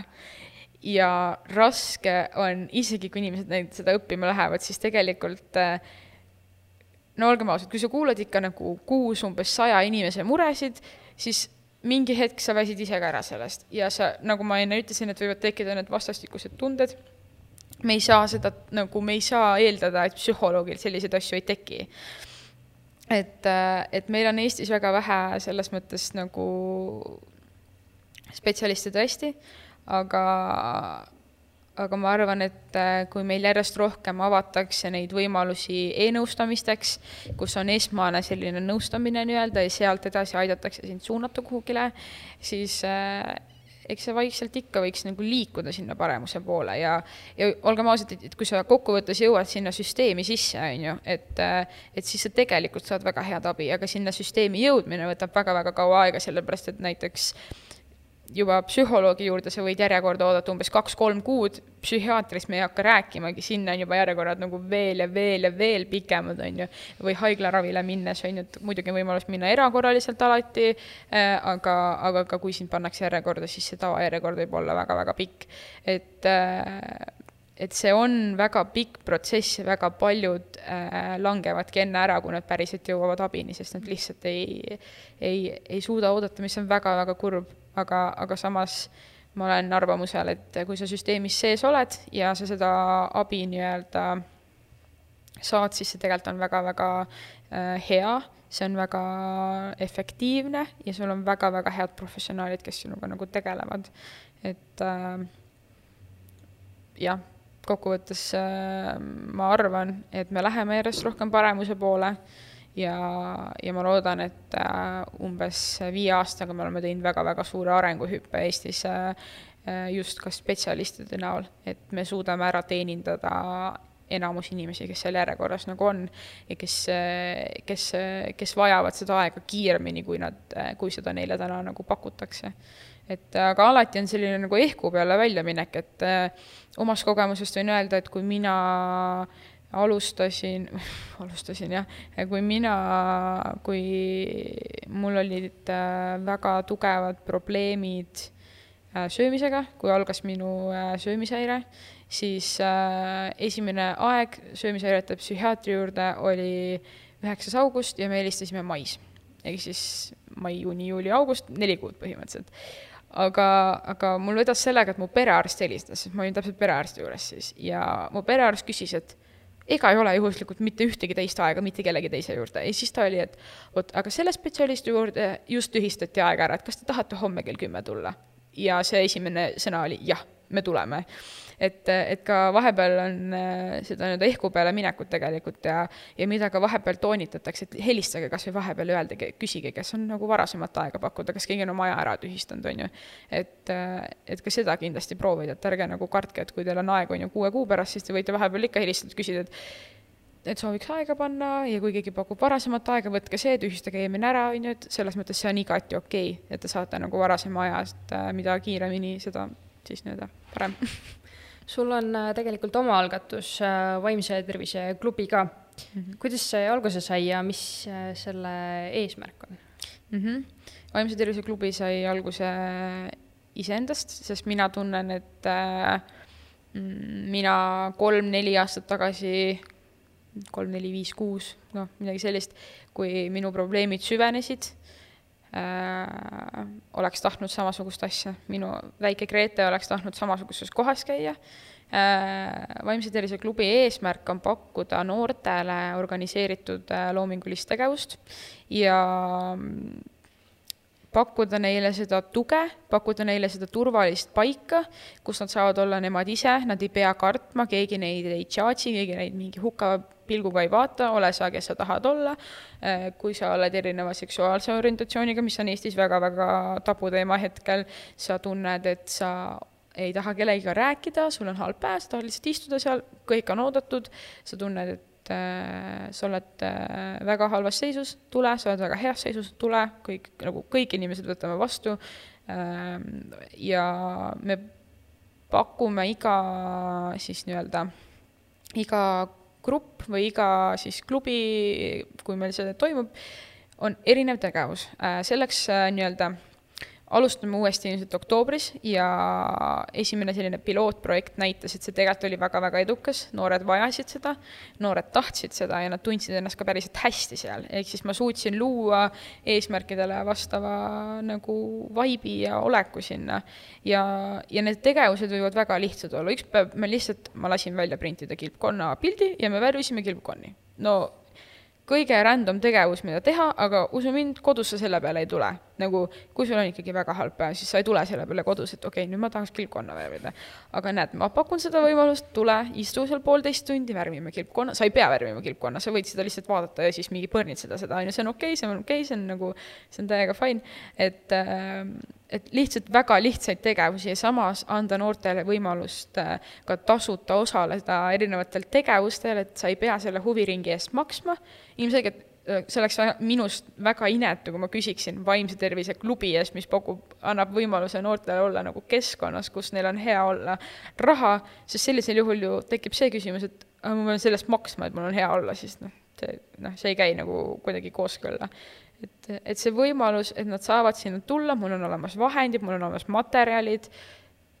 ja raske on, isegi kui inimesed neid, seda õppima lähevad, siis tegelikult äh, no olgem ausad, kui sa kuulad ikka nagu kuus umbes saja inimese muresid, siis mingi hetk sa väsid ise ka ära sellest ja sa, nagu ma enne ütlesin, et võivad tekkida need vastastikused tunded, me ei saa seda, nagu me ei saa eeldada, et psühholoogil selliseid asju ei teki. et, et meil on Eestis väga vähe selles mõttes nagu spetsialiste tõesti, aga aga ma arvan, et äh, kui meil järjest rohkem avatakse neid võimalusi e-nõustamisteks, kus on esmane selline nõustamine nii-öelda ja sealt edasi aidatakse sind suunata kuhugile, siis äh, eks see vaikselt ikka võiks nagu liikuda sinna paremuse poole ja, ja olgem ausad, et, kui sa kokkuvõttes jõuad sinna süsteemi sisse, on ju, et, äh, et siis sa tegelikult saad väga head abi, aga sinna süsteemi jõudmine võtab väga-väga kaua aega, sellepärast et näiteks äh, juba psühholoogi juurde sa võid järjekorda oodata umbes kaks-kolm kuud, psühhiaatrist me ei hakka rääkimagi, sinna on juba järjekorrad nagu veel ja veel ja veel pikemad, on ju, või haiglaravile minnes, on ju, et muidugi on võimalus minna erakorraliselt alati äh,, aga, aga ka kui sind pannakse järjekorda, siis see tavajärjekord võib olla väga-väga pikk. et äh, et see on väga pikk protsess ja väga paljud äh, langevadki enne ära, kui nad päriselt jõuavad abini, sest nad lihtsalt ei, ei, ei suuda oodata, mis on väga-väga kurb aga, aga samas ma olen arvamusel, et kui sa süsteemis sees oled ja sa seda abi nii-öelda saad, siis see tegelikult on väga-väga äh, hea, see on väga efektiivne ja sul on väga-väga head professionaalid, kes sinuga nagu tegelevad. et äh, jah, kokkuvõttes äh, ma arvan, et me läheme järjest rohkem paremuse poole ja, ja ma loodan, et äh, umbes viie aastaga me oleme teinud väga-väga suure arenguhüppe Eestis äh, äh, just ka spetsialistide näol, et me suudame ära teenindada enamus inimesi, kes seal järjekorras nagu on ja kes, kes, kes vajavad seda aega kiiremini, kui nad, kui seda neile täna nagu pakutakse. et aga alati on selline nagu ehku peale väljaminek, et omast kogemusest võin öelda, et kui mina äh, alustasin, (laughs) alustasin jah, kui mina, kui mul olid äh, väga tugevad probleemid äh, söömisega, kui algas minu äh, söömishäire, siis esimene aeg söömishäirete psühhiaatri juurde oli üheksas august ja me helistasime mais. ehk siis mai, juuni, juuli, august, neli kuud põhimõtteliselt. Aga, aga mul vedas sellega, et mu perearst helistas, ma olin täpselt perearsti juures siis. Ja mu perearst küsis, et ega ei ole juhuslikult mitte ühtegi teist aega mitte kellegi teise juurde ja siis ta oli, et vot, aga selle spetsialisti juurde just tühistati aeg ära, et kas te tahate homme kell kümme tulla? ja see esimene sõna oli jah, me tuleme et, et ka vahepeal on äh, seda nii-öelda ehku peale minekut tegelikult ja, ja mida ka vahepeal toonitatakse, et helistage kas või vahepeal, öeldage, küsige, kes on nagu varasemat aega pakkuda, kas keegi on oma aja ära tühistanud, on ju. et, äh, et ka seda kindlasti proovida, et ärge nagu kartke, et kui teil on aeg, on ju, kuue kuu pärast, siis te võite vahepeal ikka helistada, küsida, et et sooviks aega panna ja kui keegi pakub varasemat aega, võtke see, tühistage eelmine ära, on ju, et selles mõttes see on igati okei okay,, et te saate nagu varasema aja, sest äh, mida kiiremini, seda siis nii-öelda parem (laughs) sul on äh, tegelikult omaalgatus äh, Vaimse Tervise klubi ka mm. -hmm. kuidas see alguse sai ja mis selle eesmärk on mm? -hmm. vaimse tervise klubi sai alguse iseendast, sest mina tunnen, et äh, mm, mina kolm-neli aastat tagasi kolm, neli, viis, kuus, noh, midagi sellist, kui minu probleemid süvenesid äh,, oleks tahtnud samasugust asja, minu väike Grete oleks tahtnud samasuguses kohas käia äh,. vaimse tervise klubi eesmärk on pakkuda noortele organiseeritud äh, loomingulist tegevust ja pakkuda neile seda tuge, pakkuda neile seda turvalist paika, kus nad saavad olla nemad ise, nad ei pea kartma, keegi neid ei judge'i, keegi neid mingi hukka pilguga ei vaata, ole sa, kes sa tahad olla. Äh, kui sa oled erineva seksuaalse orientatsiooniga, mis on Eestis väga-väga tabuteema hetkel, sa tunned, et sa ei taha kellegiga rääkida, sul on halb päev, sa tahad lihtsalt istuda seal, kõik on oodatud, sa tunned, et äh, sa oled äh, väga halvas seisus, tule, sa oled väga heas seisus, tule, kõik, nagu kõik inimesed võtame vastu ja me pakume iga siis nii-öelda, iga grupp või iga siis klubi, kui meil see toimub, on erinev tegevus. Äh, selleks äh, nii-öelda alustame uuesti ilmselt oktoobris ja esimene selline pilootprojekt näitas, et see tegelikult oli väga-väga edukas, noored vajasid seda, noored tahtsid seda ja nad tundsid ennast ka päriselt hästi seal, ehk siis ma suutsin luua eesmärkidele vastava nagu vaibi ja oleku sinna. ja, ja need tegevused võivad väga lihtsad olla, üks päev me lihtsalt, ma lasin välja printida kilpkonna pildi ja me värvisime kilpkonni. no kõige random tegevus, mida teha, aga usu mind, kodus sa selle peale ei tule. Nagu kui sul on ikkagi väga halb päev, siis sa ei tule selle peale kodus, et okei okay,, nüüd ma tahaks kilpkonna värvida. aga näed, ma pakun seda võimalust, tule, istu seal poolteist tundi, värvime kilpkonna, sa ei pea värvima kilpkonna, sa võid seda lihtsalt vaadata ja siis mingi põrnitseda seda, on ju, see on okei okay,, see on okei okay,, see on nagu, see on täiega fine, et äh, et lihtsalt väga lihtsaid tegevusi ja samas anda noortele võimalust äh, ka tasuta osaleda erinevatel tegevustel, et sa ei pea selle huviringi eest maksma. ilmselgelt see oleks minust väga inetu, kui ma küsiksin vaimse tervise klubi eest, mis pakub, annab võimaluse noortele olla nagu keskkonnas, kus neil on hea olla, raha, sest sellisel juhul ju tekib see küsimus, et ma pean selle eest maksma, et mul on hea olla, siis noh, see noh, see ei käi nagu kuidagi kooskõlla. Et, et see võimalus, et nad saavad sinna tulla, mul on olemas vahendid, mul on olemas materjalid,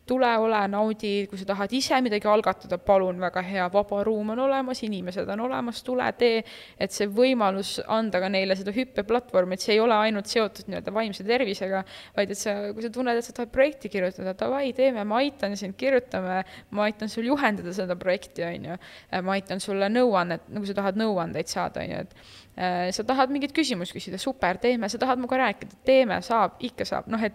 tule, ole, naudi, kui sa tahad ise midagi algatada, palun, väga hea, vaba ruum on olemas, inimesed on olemas, tule, tee, et see võimalus anda ka neile seda hüppeplatvormi, et see ei ole ainult seotud nii-öelda vaimse tervisega, vaid et sa, kui sa tunned, et sa tahad projekti kirjutada, davai, teeme, ma aitan sind, kirjutame, ma aitan sul juhendada seda projekti, on ju, ma aitan sulle nõuannet, nagu sa tahad nõuandeid saada, on ju, et äh, sa tahad mingit küsimust küsida, super, teeme, sa tahad minuga rääkida, teeme, saab, ikka saab, noh, et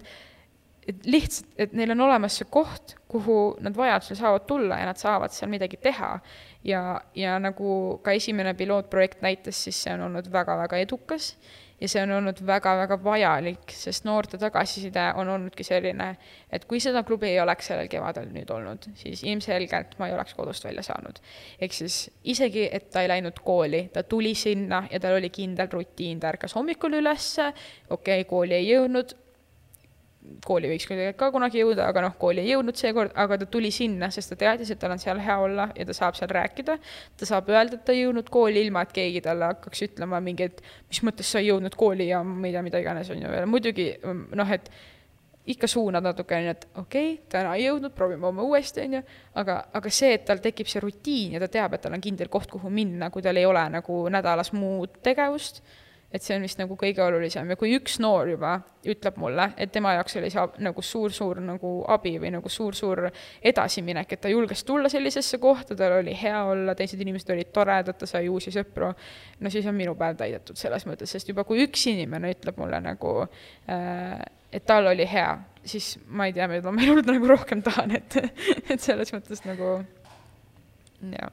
et lihtsalt, et neil on olemas see koht, kuhu nad vajadusel saavad tulla ja nad saavad seal midagi teha. ja, ja nagu ka esimene pilootprojekt näitas, siis see on olnud väga-väga edukas ja see on olnud väga-väga vajalik, sest noorte tagasiside on olnudki selline, et kui seda klubi ei oleks sellel kevadel nüüd olnud, siis ilmselgelt ma ei oleks kodust välja saanud. ehk siis isegi, et ta ei läinud kooli, ta tuli sinna ja tal oli kindel rutiin, ta ärkas hommikul ülesse, okei okay,, kooli ei jõudnud, kooli võiks ka kunagi jõuda, aga noh, kooli ei jõudnud seekord, aga ta tuli sinna, sest ta teadis, et tal on seal hea olla ja ta saab seal rääkida. ta saab öelda, et ta ei jõudnud kooli, ilma et keegi talle hakkaks ütlema mingi, et mis mõttes sa ei jõudnud kooli ja ma ei tea, mida iganes, on ju, muidugi noh, et ikka suunad natuke, on ju, et okei okay,, täna ei jõudnud, proovime homme uuesti, on ju, aga, aga see, et tal tekib see rutiin ja ta teab, et tal on kindel koht, kuhu minna, kui tal ei ole nagu nädalas muud tegevust et see on vist nagu kõige olulisem. Ja kui üks noor juba ütleb mulle, et tema jaoks oli see nagu suur-suur nagu abi või nagu suur-suur edasiminek, et ta julges tulla sellisesse kohta, tal oli hea olla, teised inimesed olid toredad, ta sai uusi sõpru, no siis on minu päev täidetud selles mõttes, sest juba kui üks inimene ütleb mulle nagu äh, et tal oli hea, siis ma ei tea, mida ma (laughs) elult nagu rohkem tahan, et, et selles mõttes nagu jah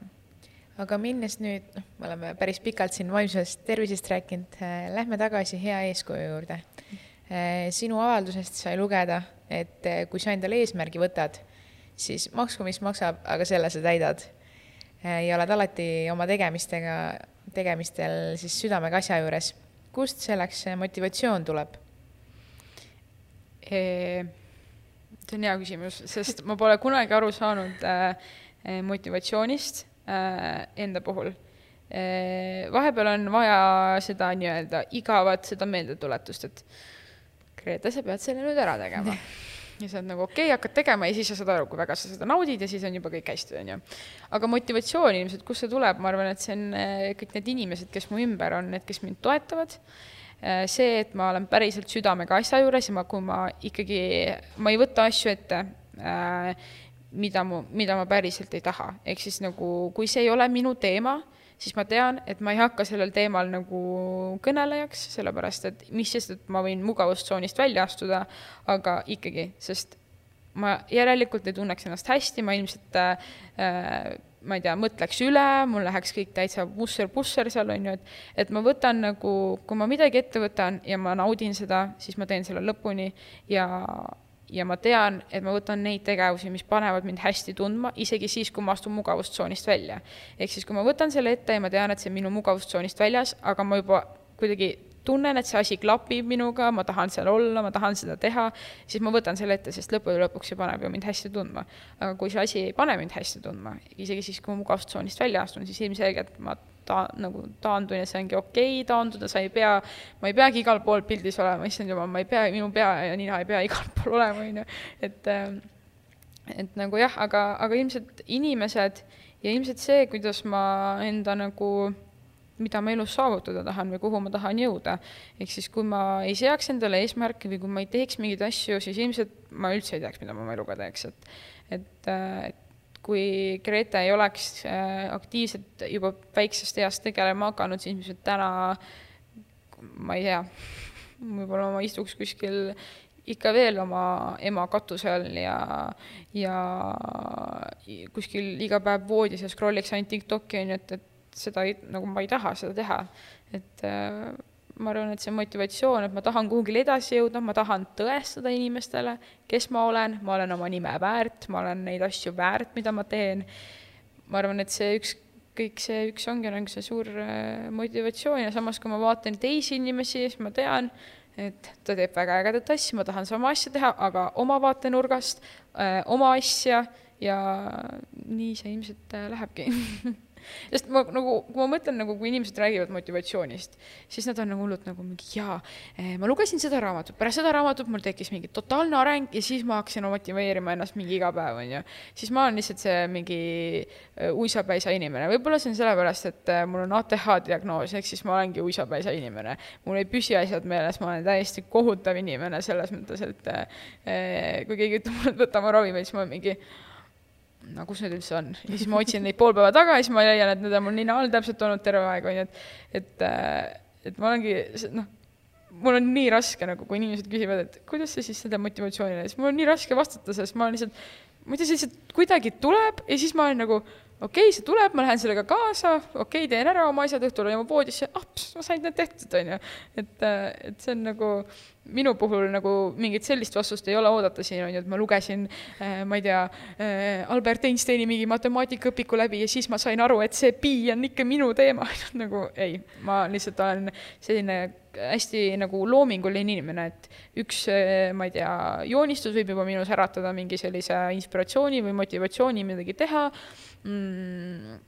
aga minnes nüüd, noh, me oleme päris pikalt siin vaimsest tervisest rääkinud, äh, lähme tagasi hea eeskuju juurde. Äh, sinu avaldusest sai lugeda, et äh, kui sa endale eesmärgi võtad, siis maksku, mis maksab, aga selle sa täidad. ja oled alati oma tegemistega, tegemistel siis südamega asja juures. kust selleks motivatsioon tuleb? see on hea küsimus, sest ma pole kunagi aru saanud motivatsioonist enda puhul äh,. vahepeal on vaja seda nii-öelda igavat, seda meeldetuletust, et Grete, sa pead selle nüüd ära tegema (laughs) ja sa oled nagu okei okay,, hakkad tegema ja siis sa saad aru, kui väga sa seda naudid ja siis on juba kõik hästi, on ju. aga motivatsioon ilmselt, kust see tuleb, ma arvan, et see on äh, kõik need inimesed, kes mu ümber on, need, kes mind toetavad äh, see, et ma olen päriselt südamega asja juures ja ma, kui ma ikkagi, ma ei võta asju ette äh,, mida mu, mida ma päriselt ei taha, ehk siis nagu, kui see ei ole minu teema, siis ma tean, et ma ei hakka sellel teemal nagu kõnelejaks, sellepärast et mis sest, et ma võin mugavustsoonist välja astuda, aga ikkagi, sest ma järelikult ei tunneks ennast hästi, ma ilmselt äh, ma ei tea, mõtleks üle, mul läheks kõik täitsa pusser-pusser seal, on ju, et et ma võtan nagu, kui ma midagi ette võtan ja ma naudin seda, siis ma teen selle lõpuni ja ja ma tean, et ma võtan neid tegevusi, mis panevad mind hästi tundma, isegi siis, kui ma astun mugavustsoonist välja. ehk siis, kui ma võtan selle ette ja ma tean, et see on minu mugavustsoonist väljas, aga ma juba kuidagi tunnen, et see asi klapib minuga, ma tahan seal olla, ma tahan seda teha, siis ma võtan selle ette, sest lõppude lõpuks see paneb ju mind hästi tundma. aga kui see asi ei pane mind hästi tundma, isegi siis, kui ma mugavustsoonist välja astun, siis ilmselgelt ma ta nagu taandun ja see ongi okei okay, taanduda, sa ei pea, ma ei peagi igal pool pildis olema, issand jumal, ma ei pea, minu pea ja nina ei pea (laughs) igal pool olema, on ju, et ähm, et nagu jah, aga, aga ilmselt inimesed ja ilmselt see, kuidas ma enda nagu mida ma elus saavutada tahan või kuhu ma tahan jõuda. ehk siis, kui ma ei seaks endale eesmärke või kui ma ei teeks mingeid asju, siis ilmselt ma üldse ei teaks, mida ma oma eluga teeks, et et, äh, et kui Grete ei oleks äh, aktiivselt juba väiksest east tegelema hakanud, siis ilmselt täna ma ei tea, võib-olla ma istuks kuskil ikka veel oma ema katuse all ja, ja kuskil iga päev voodis ja scroll'iks ainult TikTok'i, on ju, et, et seda ei, nagu ma ei taha seda teha. et äh, ma arvan, et see motivatsioon, et ma tahan kuhugile edasi jõuda, ma tahan tõestada inimestele, kes ma olen, ma olen oma nime väärt, ma olen neid asju väärt, mida ma teen. ma arvan, et see üks, kõik see üks ongi nagu see suur äh, motivatsioon ja samas, kui ma vaatan teisi inimesi, siis ma tean, et ta teeb väga ägedat asja, ma tahan sama asja teha, aga oma vaatenurgast, äh, oma asja ja nii see ilmselt äh, lähebki (laughs) sest ma nagu, kui ma mõtlen nagu, kui inimesed räägivad motivatsioonist, siis nad on nagu hullult nagu mingi jaa, eh, ma lugesin seda raamatut, pärast seda raamatut mul tekkis mingi totaalne areng ja siis ma hakkasin motiveerima ennast mingi iga päev, on ju. siis ma olen lihtsalt see mingi eh, uisapäisa inimene, võib-olla see on sellepärast, et eh, mul on ATH diagnoos, ehk siis ma olengi uisapäisa inimene. mul ei püsi asjad meeles, ma olen täiesti kohutav inimene selles mõttes, et kui keegi ütleb mulle, et võta oma ravimeid, siis ma olen mingi no kus need üldse on, ja siis ma otsin neid pool päeva taga ja siis ma leian, et need on mul nina all täpselt olnud terve aeg, on ju, et et, äh, et ma olengi, noh, mul on nii raske nagu, kui inimesed küsivad, et kuidas sa siis seda motivatsioonile, siis mul on nii raske vastata, sest ma olen lihtsalt, ma ei tea, see lihtsalt kuidagi tuleb ja siis ma olen nagu okei okay,, see tuleb, ma lähen sellega kaasa, okei okay,, teen ära oma asjad, õhtul olen juba poodisse, ah, ma sain need tehtud, on ju. et, äh, et see on nagu minu puhul nagu mingit sellist vastust ei ole oodata siin, on ju, et ma lugesin äh,, ma ei tea äh,, Albert Einsteini mingi matemaatikaõpiku läbi ja siis ma sain aru, et see pi on ikka minu teema. (laughs) Nagu ei, ma lihtsalt olen selline hästi nagu loominguline inimene, et üks, äh, ma ei tea, joonistus võib juba minus äratada mingi sellise inspiratsiooni või motivatsiooni midagi teha mm,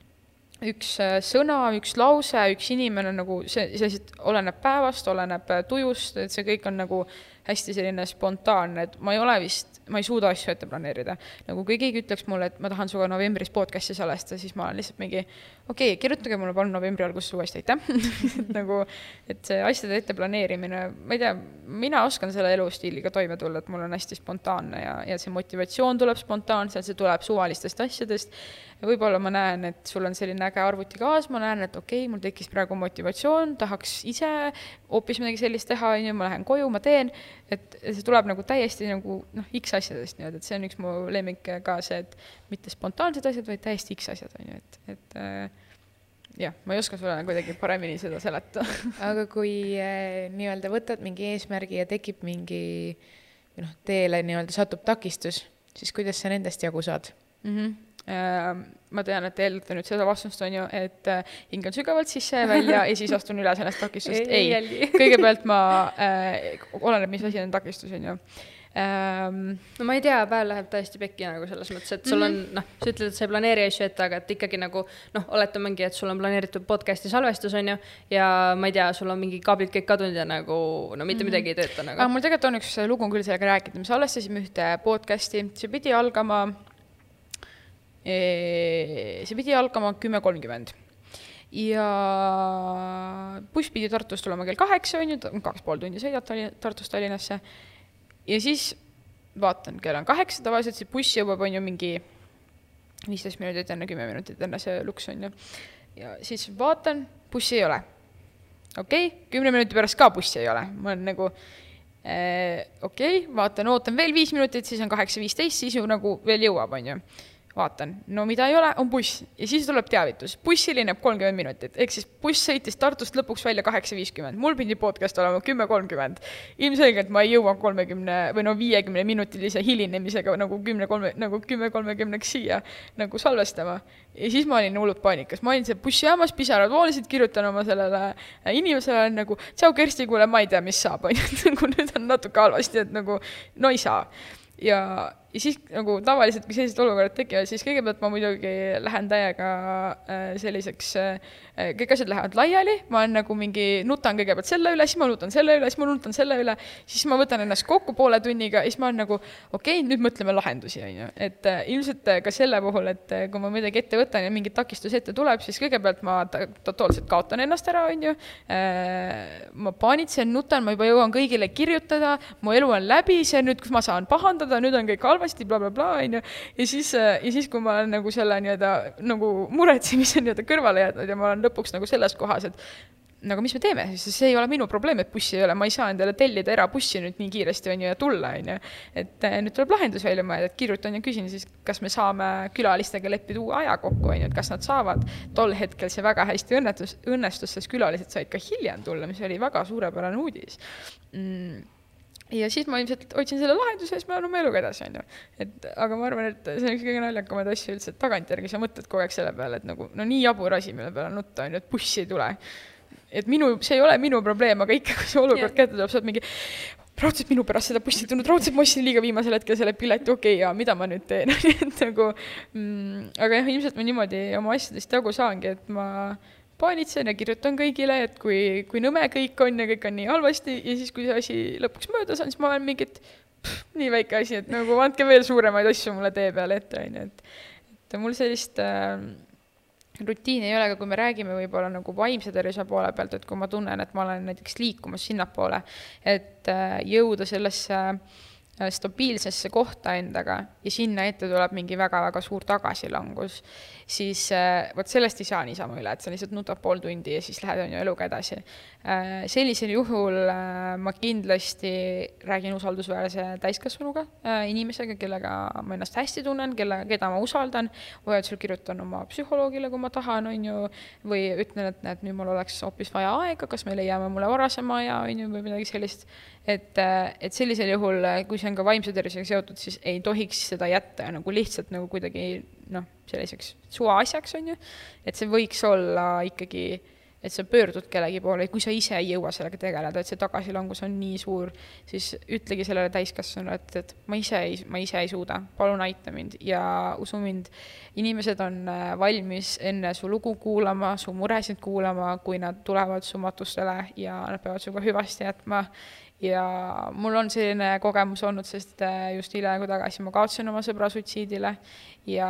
üks äh, sõna, üks lause, üks inimene nagu see, see lihtsalt oleneb päevast, oleneb äh, tujust, et see kõik on nagu hästi selline spontaanne, et ma ei ole vist, ma ei suuda asju ette planeerida. nagu kui keegi ütleks mulle, et ma tahan sinuga novembris podcast'i salvestada, siis ma olen lihtsalt mingi okei okay,, kirjutage mulle palun novembri alguses uuesti, aitäh. (laughs) Nagu, et see asjade ette planeerimine, ma ei tea, mina oskan selle elustiiliga toime tulla, et mul on hästi spontaanne ja, ja see motivatsioon tuleb spontaanselt, see tuleb suvalistest asjadest. Ja võib-olla ma näen, et sul on selline äge arvutikaas, ma näen, et okei okay,, mul tekkis praegu motivatsioon, tahaks ise hoopis midagi sellist teha, on ju, ma lähen koju, ma teen, et see tuleb nagu täiesti nagu noh, X asjadest nii-öelda, et see on üks mu lemmik ka see, et mitte spontaansed asjad, vaid täiesti X asjad, on ju, et, et äh, jah, ma ei oska sulle kuidagi paremini seda seletada (laughs) aga kui äh, nii-öelda võtad mingi eesmärgi ja tekib mingi või noh, teele nii-öelda satub takistus, siis kuidas sa nendest jagu saad? Mm? -hmm ma tean, et te eeldate nüüd seda vastust, on ju, et äh, hingan sügavalt sisse ja välja ja siis astun üle sellest takistust. (laughs) Ei, ei. kõigepealt ma äh,, oleneb, mis asi on takistus, on ju ähm, no ma ei tea, päev läheb täiesti pekki nagu selles mõttes, et sul on Mhm. noh, sa ütled, et sa ei planeeri asju ette, aga et ikkagi nagu noh, oletamegi, et sul on planeeritud podcast'i salvestus, on ju, ja ma ei tea, sul on mingi kaablid kõik kadunud ja nagu no mitte midagi ei tööta aga nagu. mul tegelikult on üks lugu on küll sellega rääkida, me salvestasime ühte podcast'i, see pidi algama, see pidi algama kümme kolmkümmend. ja buss pidi Tartust tulema kell kaheksa, on ju, kaks pool tundi sõidad Tallinn, Tartust Tallinnasse. Ja siis vaatan, kell on kaheksa, tavaliselt see buss jõuab, on ju, mingi viisteist minutit enne, kümme minutit enne see luks, on ju. ja siis vaatan, bussi ei ole okei okay,, kümne minuti pärast ka bussi ei ole, ma olen nagu eh, okei okay,, vaatan, ootan veel viis minutit, siis on kaheksa viisteist, siis ju nagu veel jõuab, on ju. vaatan, no mida ei ole, on buss ja siis tuleb teavitus, buss hilineb kolmkümmend minutit, ehk siis buss sõitis Tartust lõpuks välja kaheksa viiskümmend, mul pidi podcast olema kümme kolmkümmend. ilmselgelt ma ei jõua kolmekümne või no viiekümne minutilise hilinemisega nagu kümne kolme, nagu kümme kolmekümneks siia nagu salvestama. ja siis ma olin hullult paanikas, ma olin seal bussijaamas, pisarad voolisid, kirjutan oma sellele inimesele nagu tšau Kersti, kuule, ma ei tea, mis saab, on ju, et nagu nüüd on natuke halvasti, et nagu no ei saa. ja, ja siis nagu tavaliselt, kui sellised olukorrad tekivad, siis kõigepealt ma muidugi lähen täiega äh, selliseks äh,, kõik asjad lähevad laiali, ma olen nagu mingi, nutan kõigepealt selle üle, siis ma nutan selle üle, siis ma nutan selle üle, siis ma võtan ennast kokku poole tunniga ja siis ma olen nagu okei okay,, nüüd mõtleme lahendusi, on ju, et äh, ilmselt ka selle puhul, et kui ma midagi ette võtan ja mingit takistus ette tuleb, siis kõigepealt ma ta- totaalselt kaotan ennast ära, on ju ma paanitsen, nutan, ma juba jõuan kõigile kirjutada, mu elu on läbi, see nüüd, kus ma saan pahandada, nüüd on kõik halvasti bla,, blablabla, on ju. ja siis, ja siis, kui ma olen nagu selle nii-öelda nagu muretsemise nii-öelda kõrvale jätnud ja ma olen lõpuks nagu selles kohas, et no aga mis me teeme siis, see ei ole minu probleem, et bussi ei ole, ma ei saa endale tellida erabussi nüüd nii kiiresti, on ju, ja tulla, on ju. et eh, nüüd tuleb lahendus välja mõelda, et kirjutan ja küsin siis, kas me saame külalistega leppida uue aja kokku, on ju, et kas nad saavad. tol hetkel see väga hästi õnnetus, õnnestus, sest külalised said ka hiljem tulla, mis oli väga suurepärane uudis mm ja siis ma ilmselt otsin selle lahenduse ja siis ma lähen oma eluga edasi, on ju. et aga ma arvan, et see on üks kõige naljakamaid asju üldse, et tagantjärgi sa mõtled kogu aeg selle peale, et nagu no nii jabur asi, mille peale nutta on ju, et bussi ei tule. et minu, see ei ole minu probleem, aga ikka, kui see olukord Jah. kätte tuleb, sa oled mingi raudselt minu pärast seda bussi tulnud, raudselt ma ostsin liiga viimasel hetkel selle pileti, okei okay,, ja mida ma nüüd teen, (laughs) et nagu mm, aga jah, ilmselt ma niimoodi oma asjadest jagu saangi, et ma paanitsen ja kirjutan kõigile, et kui, kui nõme kõik on ja kõik on nii halvasti ja siis, kui see asi lõpuks möödas on, siis ma olen mingi, et pff, nii väike asi, et nagu andke veel suuremaid asju mulle tee peale ette, on ju, et et mul sellist äh, rutiini ei ole, aga kui me räägime võib-olla nagu vaimse tervise poole pealt, et kui ma tunnen, et ma olen näiteks liikumas sinnapoole, et äh, jõuda sellesse äh, stabiilsesse kohta endaga ja sinna ette tuleb mingi väga-väga suur tagasilangus, siis äh, vot sellest ei saa niisama üle, et sa lihtsalt nutad pool tundi ja siis lähed on ju eluga edasi äh,. sellisel juhul äh, ma kindlasti räägin usaldusväärse täiskasvanuga inimesega, kellega ma ennast hästi tunnen, kelle, keda ma usaldan, vajadusel kirjutan oma psühholoogile, kui ma tahan, on ju, või ütlen, et näed, nüüd mul oleks hoopis vaja aega, kas me leiame mulle varasema aja, on ju, või midagi sellist. et, et sellisel juhul, kui see on ka vaimse tervisega seotud, siis ei tohiks seda jätta nagu lihtsalt nagu kuidagi noh, selliseks suvaasjaks, on ju, et see võiks olla ikkagi et sa pöördud kellegi poole ja kui sa ise ei jõua sellega tegeleda, et see tagasilangus on nii suur, siis ütlegi sellele täiskasvanule, et, et ma ise ei, ma ise ei suuda, palun aita mind ja usu mind, inimesed on äh, valmis enne su lugu kuulama, su muresid kuulama, kui nad tulevad su matustele ja nad peavad sinuga hüvasti jätma ja mul on selline kogemus olnud, sest äh, just hiljaaegu tagasi ma kaotasin oma sõbra suitsiidile ja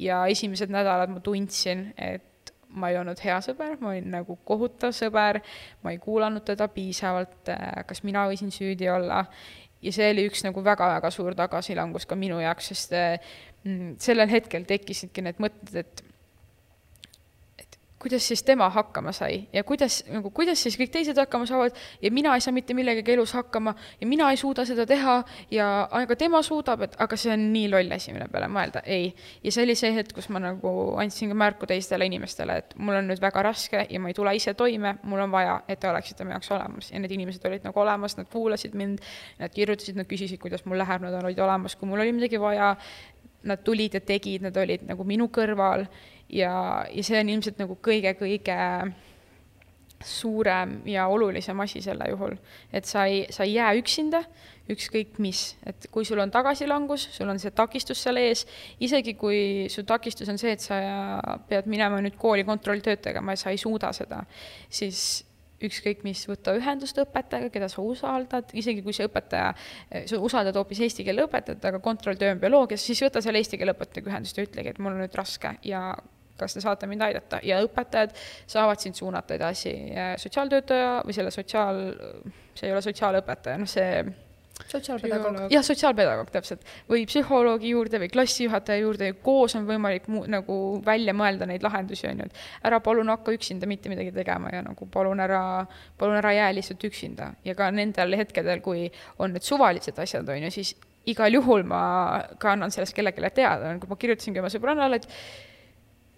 ja esimesed nädalad ma tundsin, et ma ei olnud hea sõber, ma olin nagu kohutav sõber, ma ei kuulanud teda piisavalt, kas mina võisin süüdi olla. Ja see oli üks nagu väga-väga suur tagasilangus ka minu jaoks, sest mm, sellel hetkel tekkisidki need mõtted, et kuidas siis tema hakkama sai ja kuidas nagu, kuidas siis kõik teised hakkama saavad ja mina ei saa mitte millegagi elus hakkama ja mina ei suuda seda teha ja aga tema suudab, et aga see on nii loll asi, mille peale mõelda, ei. ja see oli see hetk, kus ma nagu andsin ka märku teistele inimestele, et mul on nüüd väga raske ja ma ei tule ise toime, mul on vaja, et te oleksite mu jaoks olemas. Ja need inimesed olid nagu olemas, nad kuulasid mind, nad kirjutasid, nad küsisid, kuidas mul läheb, nad olid olemas, kui mul oli midagi vaja. Nad tulid ja tegid, nad olid nagu minu kõrval ja, ja see on ilmselt nagu kõige-kõige suurem ja olulisem asi selle juhul, et sa ei, sa ei jää üksinda, ükskõik mis, et kui sul on tagasilangus, sul on see takistus seal ees, isegi kui su takistus on see, et sa pead minema nüüd kooli kontrolltööd tegema ja sa ei suuda seda, siis ükskõik mis, võtta ühendust õpetajaga, keda sa usaldad, isegi kui see õpetaja, sa usaldad hoopis eesti keele õpetajat, aga kontrolltöö on bioloogias, siis võta selle eesti keele õpetajaga ühendust ja ütlegi, et mul on nüüd raske ja kas te saate mind aidata ja õpetajad saavad sind suunata edasi sotsiaaltöötaja või selle sotsiaal, see ei ole sotsiaalõpetaja, noh, see sotsiaalpedagoog. jah, sotsiaalpedagoog täpselt, või psühholoogi juurde või klassijuhataja juurde ja koos on võimalik mu-, nagu välja mõelda neid lahendusi, on ju, et ära palun hakka üksinda mitte midagi tegema ja nagu palun ära, palun ära jää lihtsalt üksinda. ja ka nendel hetkedel, kui on need suvalised asjad, on ju, siis igal juhul ma ka annan sellest kellelegi teada, nagu ma kirjutasingi oma sõbrannale, et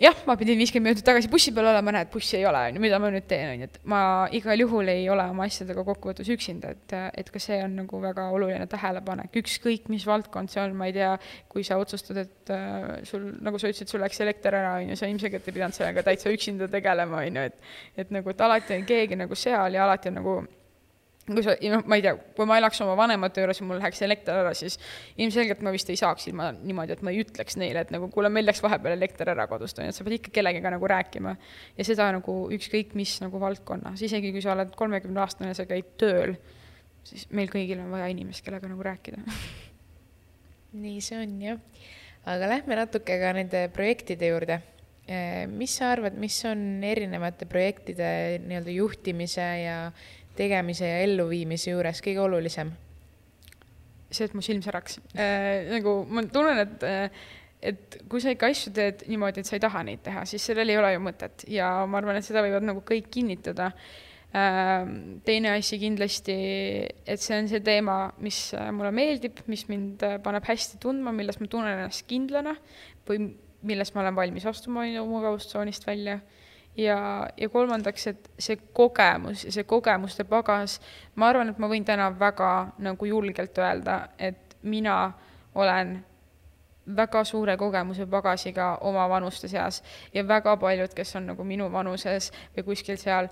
jah, ma pidin viiskümmend minutit tagasi bussi peal olema, näed, bussi ei ole, on ju, mida ma nüüd teen, on ju, et ma igal juhul ei ole oma asjadega kokkuvõttes üksinda, et, et ka see on nagu väga oluline tähelepanek, ükskõik mis valdkond see on, ma ei tea, kui sa otsustad, et äh, sul, nagu sa ütlesid, sul läks elekter ära, on ju, sa ilmselgelt ei pidanud sellega täitsa üksinda tegelema, on ju, et et nagu, et alati on keegi nagu seal ja alati on nagu kui sa, noh, ma ei tea, kui ma elaks oma vanemate juures ja mul läheks elekter ära, siis ilmselgelt ma vist ei saaks ilma niimoodi, et ma ei ütleks neile, et nagu kuule, meil läks vahepeal elekter ära kodust, on ju, et sa pead ikka kellegagi nagu rääkima. ja seda nagu ükskõik mis nagu valdkonnas, isegi kui sa oled kolmekümneaastane, sa käid tööl, siis meil kõigil on vaja inimest, kellega nagu rääkida. (laughs) nii see on jah. aga lähme natuke ka nende projektide juurde mis sa arvad, mis on erinevate projektide nii-öelda juhtimise ja tegemise ja elluviimise juures kõige olulisem? see, et mu silm säraks äh,. nagu ma tunnen, et äh, et kui sa ikka asju teed niimoodi, et sa ei taha neid teha, siis sellel ei ole ju mõtet ja ma arvan, et seda võivad nagu kõik kinnitada äh,. teine asi kindlasti, et see on see teema, mis mulle meeldib, mis mind paneb hästi tundma, milles ma tunnen ennast kindlana või milles ma olen valmis astuma mugavustsoonist välja ja, ja kolmandaks, et see kogemus ja see kogemuste pagas, ma arvan, et ma võin täna väga nagu julgelt öelda, et mina olen väga suure kogemuse pagasiga oma vanuste seas ja väga paljud, kes on nagu minu vanuses või kuskil seal,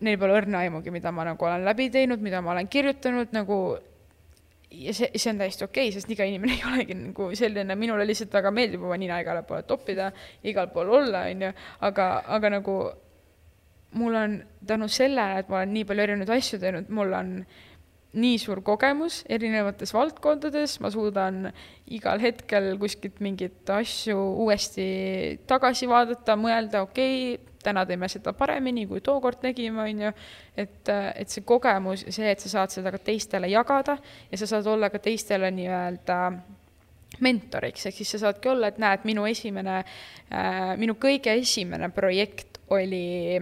neil pole õrna aimugi, mida ma nagu olen läbi teinud, mida ma olen kirjutanud, nagu ja see, see on täiesti okei okay,, sest iga inimene (laughs) ei olegi nagu selline, minule lihtsalt väga meeldib oma nina igale poole toppida, igal pool olla, on ju, aga, aga nagu mul on tänu sellele, et ma olen nii palju erinevaid asju teinud, mul on nii suur kogemus erinevates valdkondades, ma suudan igal hetkel kuskilt mingeid asju uuesti tagasi vaadata, mõelda, okei okay,, täna teeme seda paremini, kui tookord tegime, on ju, et, et see kogemus ja see, et sa saad seda ka teistele jagada ja sa saad olla ka teistele nii-öelda mentoriks, ehk siis sa saadki olla, et näed, minu esimene äh,, minu kõige esimene projekt oli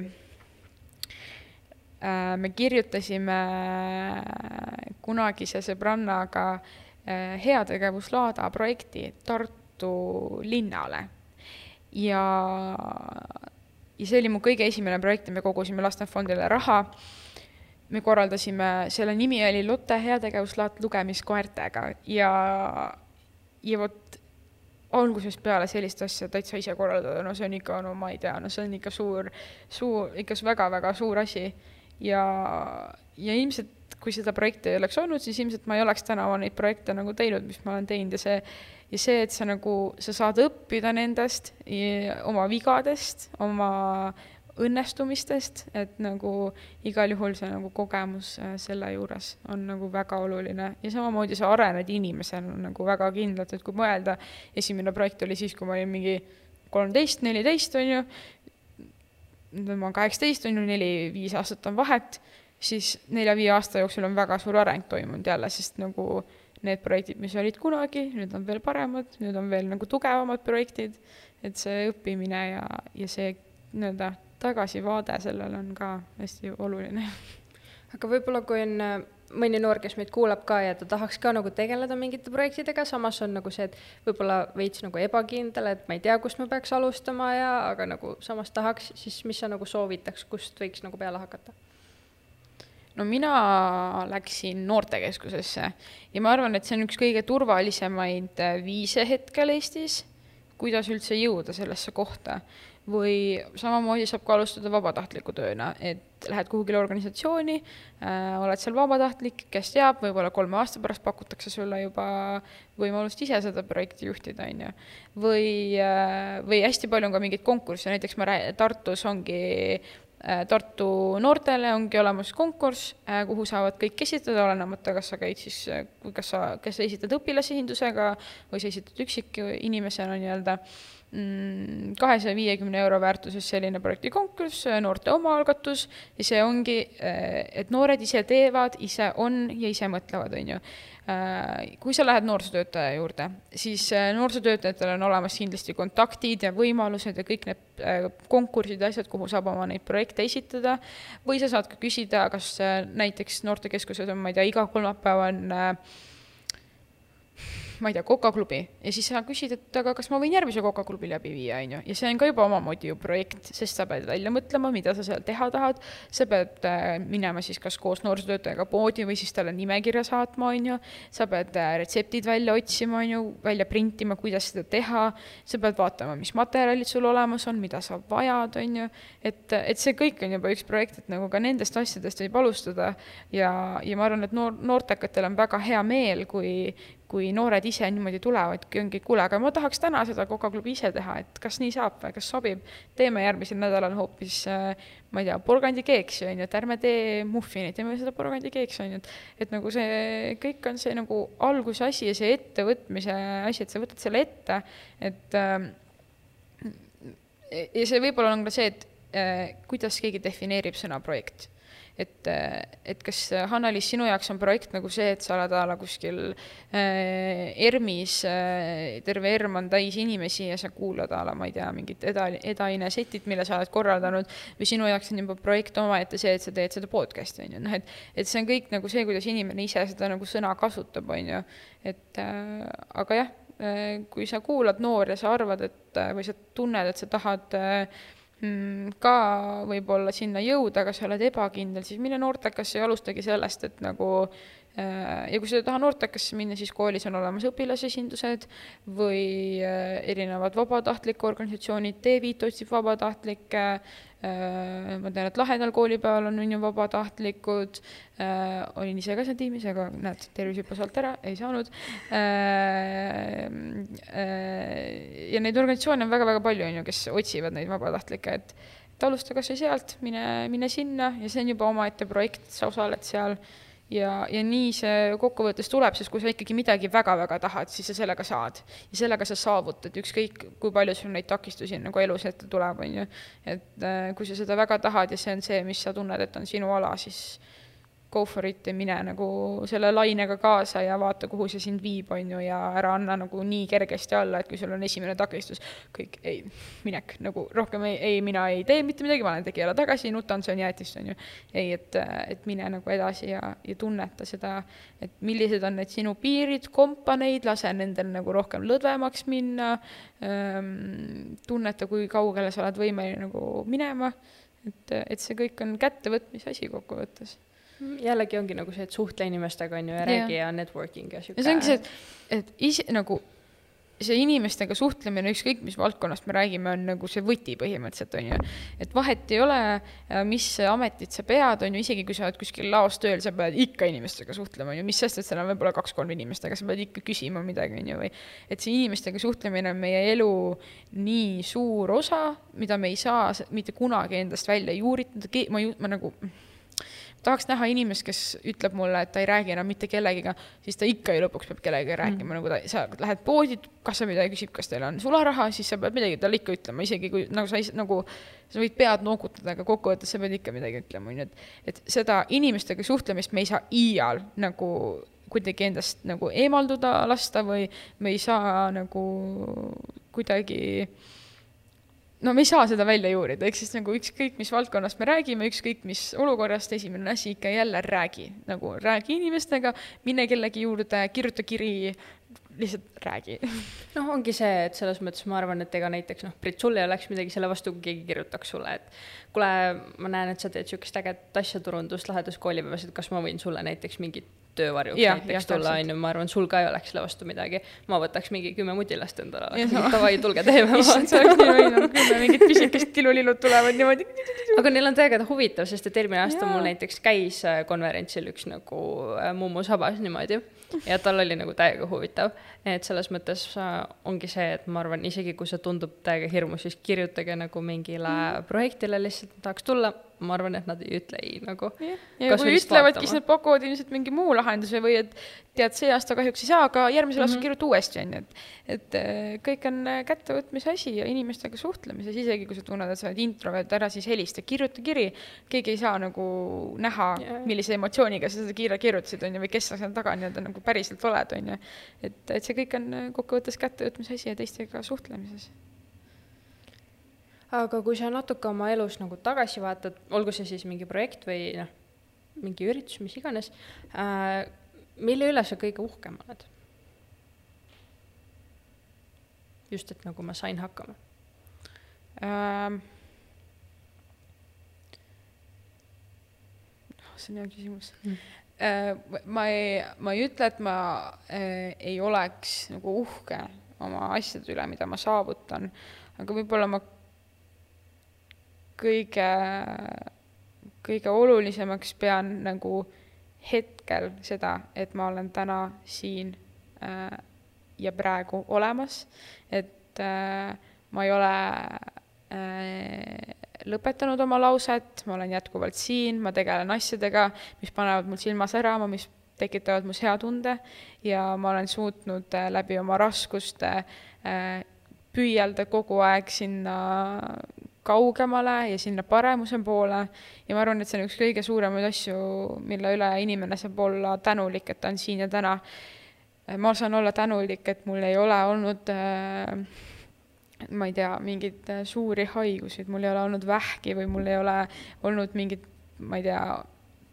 äh, me kirjutasime kunagise sõbrannaga äh, heategevuslaada projekti Tartu linnale. Ja ja see oli mu kõige esimene projekt ja me kogusime Lastefondile raha. me korraldasime, selle nimi oli Lotte heategevuslaat lugemiskoertega ja, ja vot algusest peale sellist asja täitsa ise korraldada, no see on ikka, no ma ei tea, no see on ikka suur, suur, ikka väga-väga suur asi. ja, ja ilmselt, kui seda projekti ei oleks olnud, siis ilmselt ma ei oleks täna neid projekte nagu teinud, mis ma olen teinud ja see ja see, et sa nagu, sa saad õppida nendest, oma vigadest, oma õnnestumistest, et nagu igal juhul see nagu kogemus äh, selle juures on nagu väga oluline. Ja samamoodi sa arened inimesena nagu väga kindlalt, et kui mõelda, esimene projekt oli siis, kui ma olin mingi kolmteist, neliteist, on ju, nüüd ma olen kaheksateist, on ju, neli-viis aastat on vahet, siis nelja-viie aasta jooksul on väga suur areng toimunud jälle, sest nagu äh, need projektid, mis olid kunagi, nüüd on veel paremad, nüüd on veel nagu tugevamad projektid, et see õppimine ja, ja see nii-öelda tagasivaade sellele on ka hästi oluline. (laughs) aga võib-olla, kui on äh, mõni noor, kes meid kuulab ka ja ta tahaks ka nagu tegeleda mingite projektidega, samas on nagu see, et võib-olla veits nagu ebakindel, et ma ei tea, kust ma peaks alustama ja, aga nagu samas tahaks, siis mis sa nagu soovitaks, kust võiks nagu peale hakata? No mina läksin noortekeskusesse ja ma arvan, et see on üks kõige turvalisemaid äh, viise hetkel Eestis, kuidas üldse jõuda sellesse kohta või samamoodi saab ka alustada vabatahtliku tööna, et lähed kuhugile organisatsiooni äh,, oled seal vabatahtlik, kes teab, võib-olla kolme aasta pärast pakutakse sulle juba võimalust ise seda projekti juhtida, on ju. või äh,, või hästi palju on ka mingeid konkursse, näiteks ma rää-, Tartus ongi Tartu noortele ongi olemas konkurss, äh, kuhu saavad kõik esitada, olenemata, kas sa käid siis, äh, kas sa, kas sa esitad õpilasesindusega või sa esitad üksikinimesena nii-öelda. Mm, kahesaja viiekümne euro väärtuses selline projektikonkurss, noorte omaalgatus ja see ongi, eh, et noored ise teevad, ise on ja ise mõtlevad, on ju. Eh, kui sa lähed noorsootöötaja juurde, siis noorsootöötajatel on olemas kindlasti kontaktid ja võimalused ja kõik need konkursid ja asjad, kuhu saab oma neid projekte esitada, või sa saad ka küsida, kas näiteks noortekeskuses on, ma ei tea, iga kolmapäev on äh, ma ei tea, Coca-klubi ja siis sa küsid, et aga kas ma võin järgmise Coca-klubi läbi viia, on ju, ja see on ka juba omamoodi ju projekt, sest sa pead välja mõtlema, mida sa seal teha tahad, sa pead äh, minema siis kas koos noorsootöötajaga poodi või siis talle nimekirja saatma, on ju, sa pead äh, retseptid välja otsima, on ju, välja printima, kuidas seda teha, sa pead vaatama, mis materjalid sul olemas on, mida sa vajad, on ju, et, et see kõik on juba üks projekt, et nagu ka nendest asjadest võib alustada. Ja, ja ma arvan, et noor, noortekatel on väga hea meel, kui, kui noored ise niimoodi tulevadki, ongi, kuule, aga ma tahaks täna seda Coca-klubi ise teha, et kas nii saab või kas sobib. teeme järgmisel nädalal hoopis, äh, ma ei tea, porgandikeeksi, on ju, et ärme tee muffinit, teeme seda porgandikeeksi, on ju, et et nagu see, kõik on see nagu alguse asi ja see ettevõtmise asi, et sa võtad selle ette, et äh, ja see võib-olla on ka see, et äh, kuidas keegi defineerib sõna projekt et, et kas, Hanna-Liis, sinu jaoks on projekt nagu see, et sa oled a la kuskil äh, ERM-is äh,, terve ERM on täis inimesi ja sa kuulad a la, ma ei tea, mingit eda, edaine setit, mille sa oled korraldanud, või sinu jaoks on juba projekt omaette see, et sa teed seda podcast'i, on ju, noh et, et see on kõik nagu see, kuidas inimene ise seda nagu sõna kasutab, on ju, et äh, aga jah, äh, kui sa kuulad noori ja sa arvad, et või sa tunned, et sa tahad äh, ka võib-olla sinna jõuda, aga sa oled ebakindel, siis mine noortekasse ja alustagi sellest, et nagu ja kui sa ei taha noortekasse minna, siis koolis on olemas õpilasesindused või äh, erinevad vabatahtlike organisatsioonid, T-Viit otsib vabatahtlikke, Äh, ma tean, et lahedal koolipäeval on, on ju vabatahtlikud, äh, olin ise ka seal tiimis, aga näed, tervis hüppas alt ära, ei saanud. Äh, ja neid organisatsioone on väga-väga palju, on ju, kes otsivad neid vabatahtlikke, et et alusta kas või sealt, mine, mine sinna ja see on juba omaette projekt, sa osaled seal ja, ja nii see kokkuvõttes tuleb, sest kui sa ikkagi midagi väga-väga tahad, siis sa sellega saad. ja sellega sa saavutad, ükskõik kui palju sul neid takistusi nagu elus ette tuleb, on ju. et äh, kui sa seda väga tahad ja see on see, mis sa tunned, et on sinu ala, siis go for it ja mine nagu selle lainega kaasa ja vaata, kuhu see sind viib, on ju, ja ära anna nagu nii kergesti alla, et kui sul on esimene takistus, kõik ei, minek, nagu rohkem ei, ei, mina ei tee mitte midagi, ma lähen tegijale tagasi, nutan, söön jäätist, on ju. ei, et, et mine nagu edasi ja, ja tunneta seda, et millised on need sinu piirid, kompa neid, lase nendel nagu rohkem lõdvemaks minna ähm,, tunneta, kui kaugele sa oled võimeline nagu minema, et, et see kõik on kättevõtmise asi kokkuvõttes jällegi ongi nagu see, et suhtle inimestega, on ju, ja räägi ja networking ja sihuke. ja see ongi see, et, et ise nagu see inimestega suhtlemine, ükskõik mis valdkonnast me räägime, on nagu see võti põhimõtteliselt, on ju. et vahet ei ole, mis ametit sa pead, on ju, isegi kui sa oled kuskil laos tööl, sa pead ikka inimestega suhtlema, on ju, mis sest, et seal on võib-olla kaks-kolm inimest, aga sa pead ikka küsima midagi, on ju, või et see inimestega suhtlemine on meie elu nii suur osa, mida me ei saa mitte kunagi endast välja juuritada, ma ju, ma nagu tahaks näha inimest, kes ütleb mulle, et ta ei räägi enam mitte kellegiga, siis ta ikka ju lõpuks peab kellegagi rääkima mm., nagu ta, sa lähed poodi, kassa midagi küsib, kas teil on sularaha, siis sa pead midagi talle ikka ütlema, isegi kui nagu sa nagu sa võid pead noogutada, aga kokkuvõttes sa pead ikka midagi ütlema, on ju, et, et seda inimestega suhtlemist me ei saa iial nagu kuidagi endast nagu eemalduda lasta või me ei saa nagu kuidagi no me ei saa seda välja juurida, ehk siis nagu ükskõik, mis valdkonnast me räägime, ükskõik mis olukorrast, esimene asi ikka jälle räägi, nagu räägi inimestega, mine kellegi juurde, kirjuta kiri, lihtsalt räägi. (laughs) noh, ongi see, et selles mõttes ma arvan, et ega näiteks noh, Brit, sul ei oleks midagi selle vastu, kui keegi kirjutaks sulle, et kuule, ma näen, et sa teed niisugust ägedat asja, turundust, lahedas koolipäevas, et kas ma võin sulle näiteks mingit töövarjuks ja, näiteks ja, tulla, on ju, ma arvan, sul ka ei oleks selle vastu midagi. ma võtaks mingi kümme mutilast endale, davai, tulge teeme. (laughs) issand, see oleks nii võinud, kümme mingit pisikest tilulillud tulevad niimoodi. aga neil on täiega huvitav, sest et eelmine aasta mul näiteks käis äh, konverentsil üks nagu äh, mummu sabas niimoodi ja tal oli nagu täiega huvitav. et selles mõttes äh, ongi see, et ma arvan, isegi kui see tundub täiega hirmus, siis kirjutage nagu mingile mm. projektile lihtsalt, tahaks tulla ma arvan, et nad ei ütle ei nagu. ja kui ütlevadki, siis nad pakuvad ilmselt mingi muu lahenduse või et tead, see aasta kahjuks ei saa, aga järgmisel aastal mm -hmm. kirjuta uuesti, on ju, et et äh, kõik on äh, kättevõtmise asi ja inimestega suhtlemises, isegi kui sa tunned, et sa oled introvert, ära siis helista, kirjuta kiri. keegi ei saa nagu näha yeah., millise emotsiooniga sa seda kirja kirjutasid, on ju, või kes sa seal taga nii-öelda nagu päriselt oled, on ju. et, et see kõik on äh, kokkuvõttes kättevõtmise asi ja teistega suhtlemises aga kui sa natuke oma elus nagu tagasi vaatad, olgu see siis mingi projekt või noh, mingi üritus, mis iganes äh,, mille üle sa kõige uhkem oled? just, et nagu ma sain hakkama ähm,. see on hea küsimus mm. Äh, ma ei, ma ei ütle, et ma äh, ei oleks nagu uhke oma asjade üle, mida ma saavutan, aga võib-olla ma kõige, kõige olulisemaks pean nagu hetkel seda, et ma olen täna siin äh, ja praegu olemas, et äh, ma ei ole äh, lõpetanud oma lauset, ma olen jätkuvalt siin, ma tegelen asjadega, mis panevad mul silma särama, mis tekitavad mus hea tunde. Ja ma olen suutnud äh, läbi oma raskuste äh, püüelda kogu aeg sinna kaugemale ja sinna paremuse poole ja ma arvan, et see on üks kõige suuremaid asju, mille üle inimene saab olla tänulik, et ta on siin ja täna. ma saan olla tänulik, et mul ei ole olnud äh, ma ei tea, mingeid suuri haigusi, et mul ei ole olnud vähki või mul ei ole olnud mingit, ma ei tea,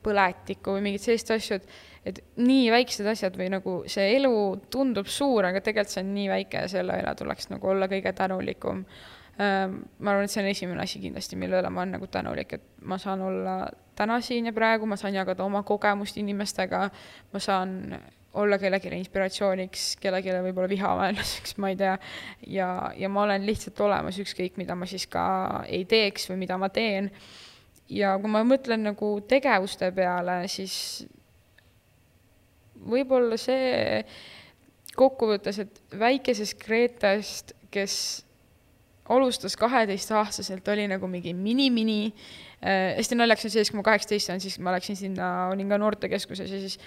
põletikku või mingit sellist asju, et et nii väiksed asjad või nagu see elu tundub suur, aga tegelikult see on nii väike ja selle üle tuleks nagu olla kõige tänulikum ma arvan, et see on esimene asi kindlasti, mille üle ma olen nagu tänulik, et ma saan olla täna siin ja praegu, ma saan jagada oma kogemust inimestega, ma saan olla kellelegi inspiratsiooniks, kellelegi võib-olla vihavaenlaseks, ma ei tea, ja, ja ma olen lihtsalt olemas, ükskõik mida ma siis ka ei teeks või mida ma teen. ja kui ma mõtlen nagu tegevuste peale, siis võib-olla see kokkuvõttes, et väikesest Kreetast, kes alustas kaheteistaastaselt, oli nagu mingi mini-mini äh,, hästi naljakas on see, siis kui ma kaheksateist sain, siis ma läksin sinna, olin ka noortekeskuses ja siis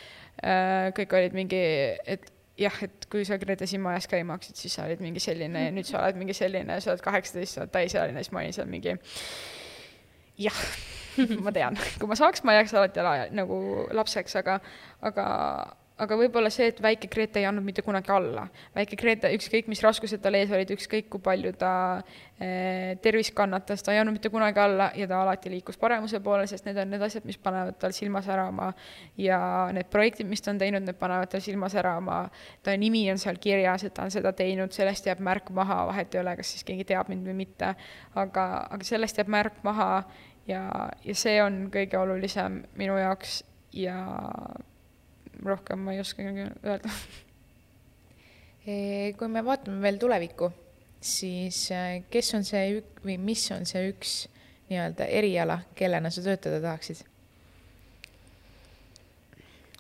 äh, kõik olid mingi, et jah, et kui sa Grete Simma ajas käima hakkasid, siis sa olid mingi selline ja nüüd sa oled mingi selline sa oled kaheksateist, sa oled täisealine, siis ma olin seal mingi jah ma tean, kui ma saaks, ma jääks alati ala, nagu lapseks, aga, aga aga võib-olla see, et väike Grete ei andnud mitte kunagi alla. väike Grete, ükskõik mis raskused tal ees olid, ükskõik kui palju ta eh, tervist kannatas, ta ei andnud mitte kunagi alla ja ta alati liikus paremuse poole, sest need on need asjad, mis panevad tal silma särama. ja need projektid, mis ta on teinud, need panevad tal silma särama. ta nimi on seal kirjas, et ta on seda teinud, sellest jääb märk maha, vahet ei ole, kas siis keegi teab mind või mitte. aga, aga sellest jääb märk maha ja, ja see on kõige olulisem minu jaoks ja rohkem ma ei oskagi öelda. kui me vaatame veel tulevikku, siis äh, kes on see ük- või mis on see üks nii-öelda eriala, kellena sa töötada tahaksid?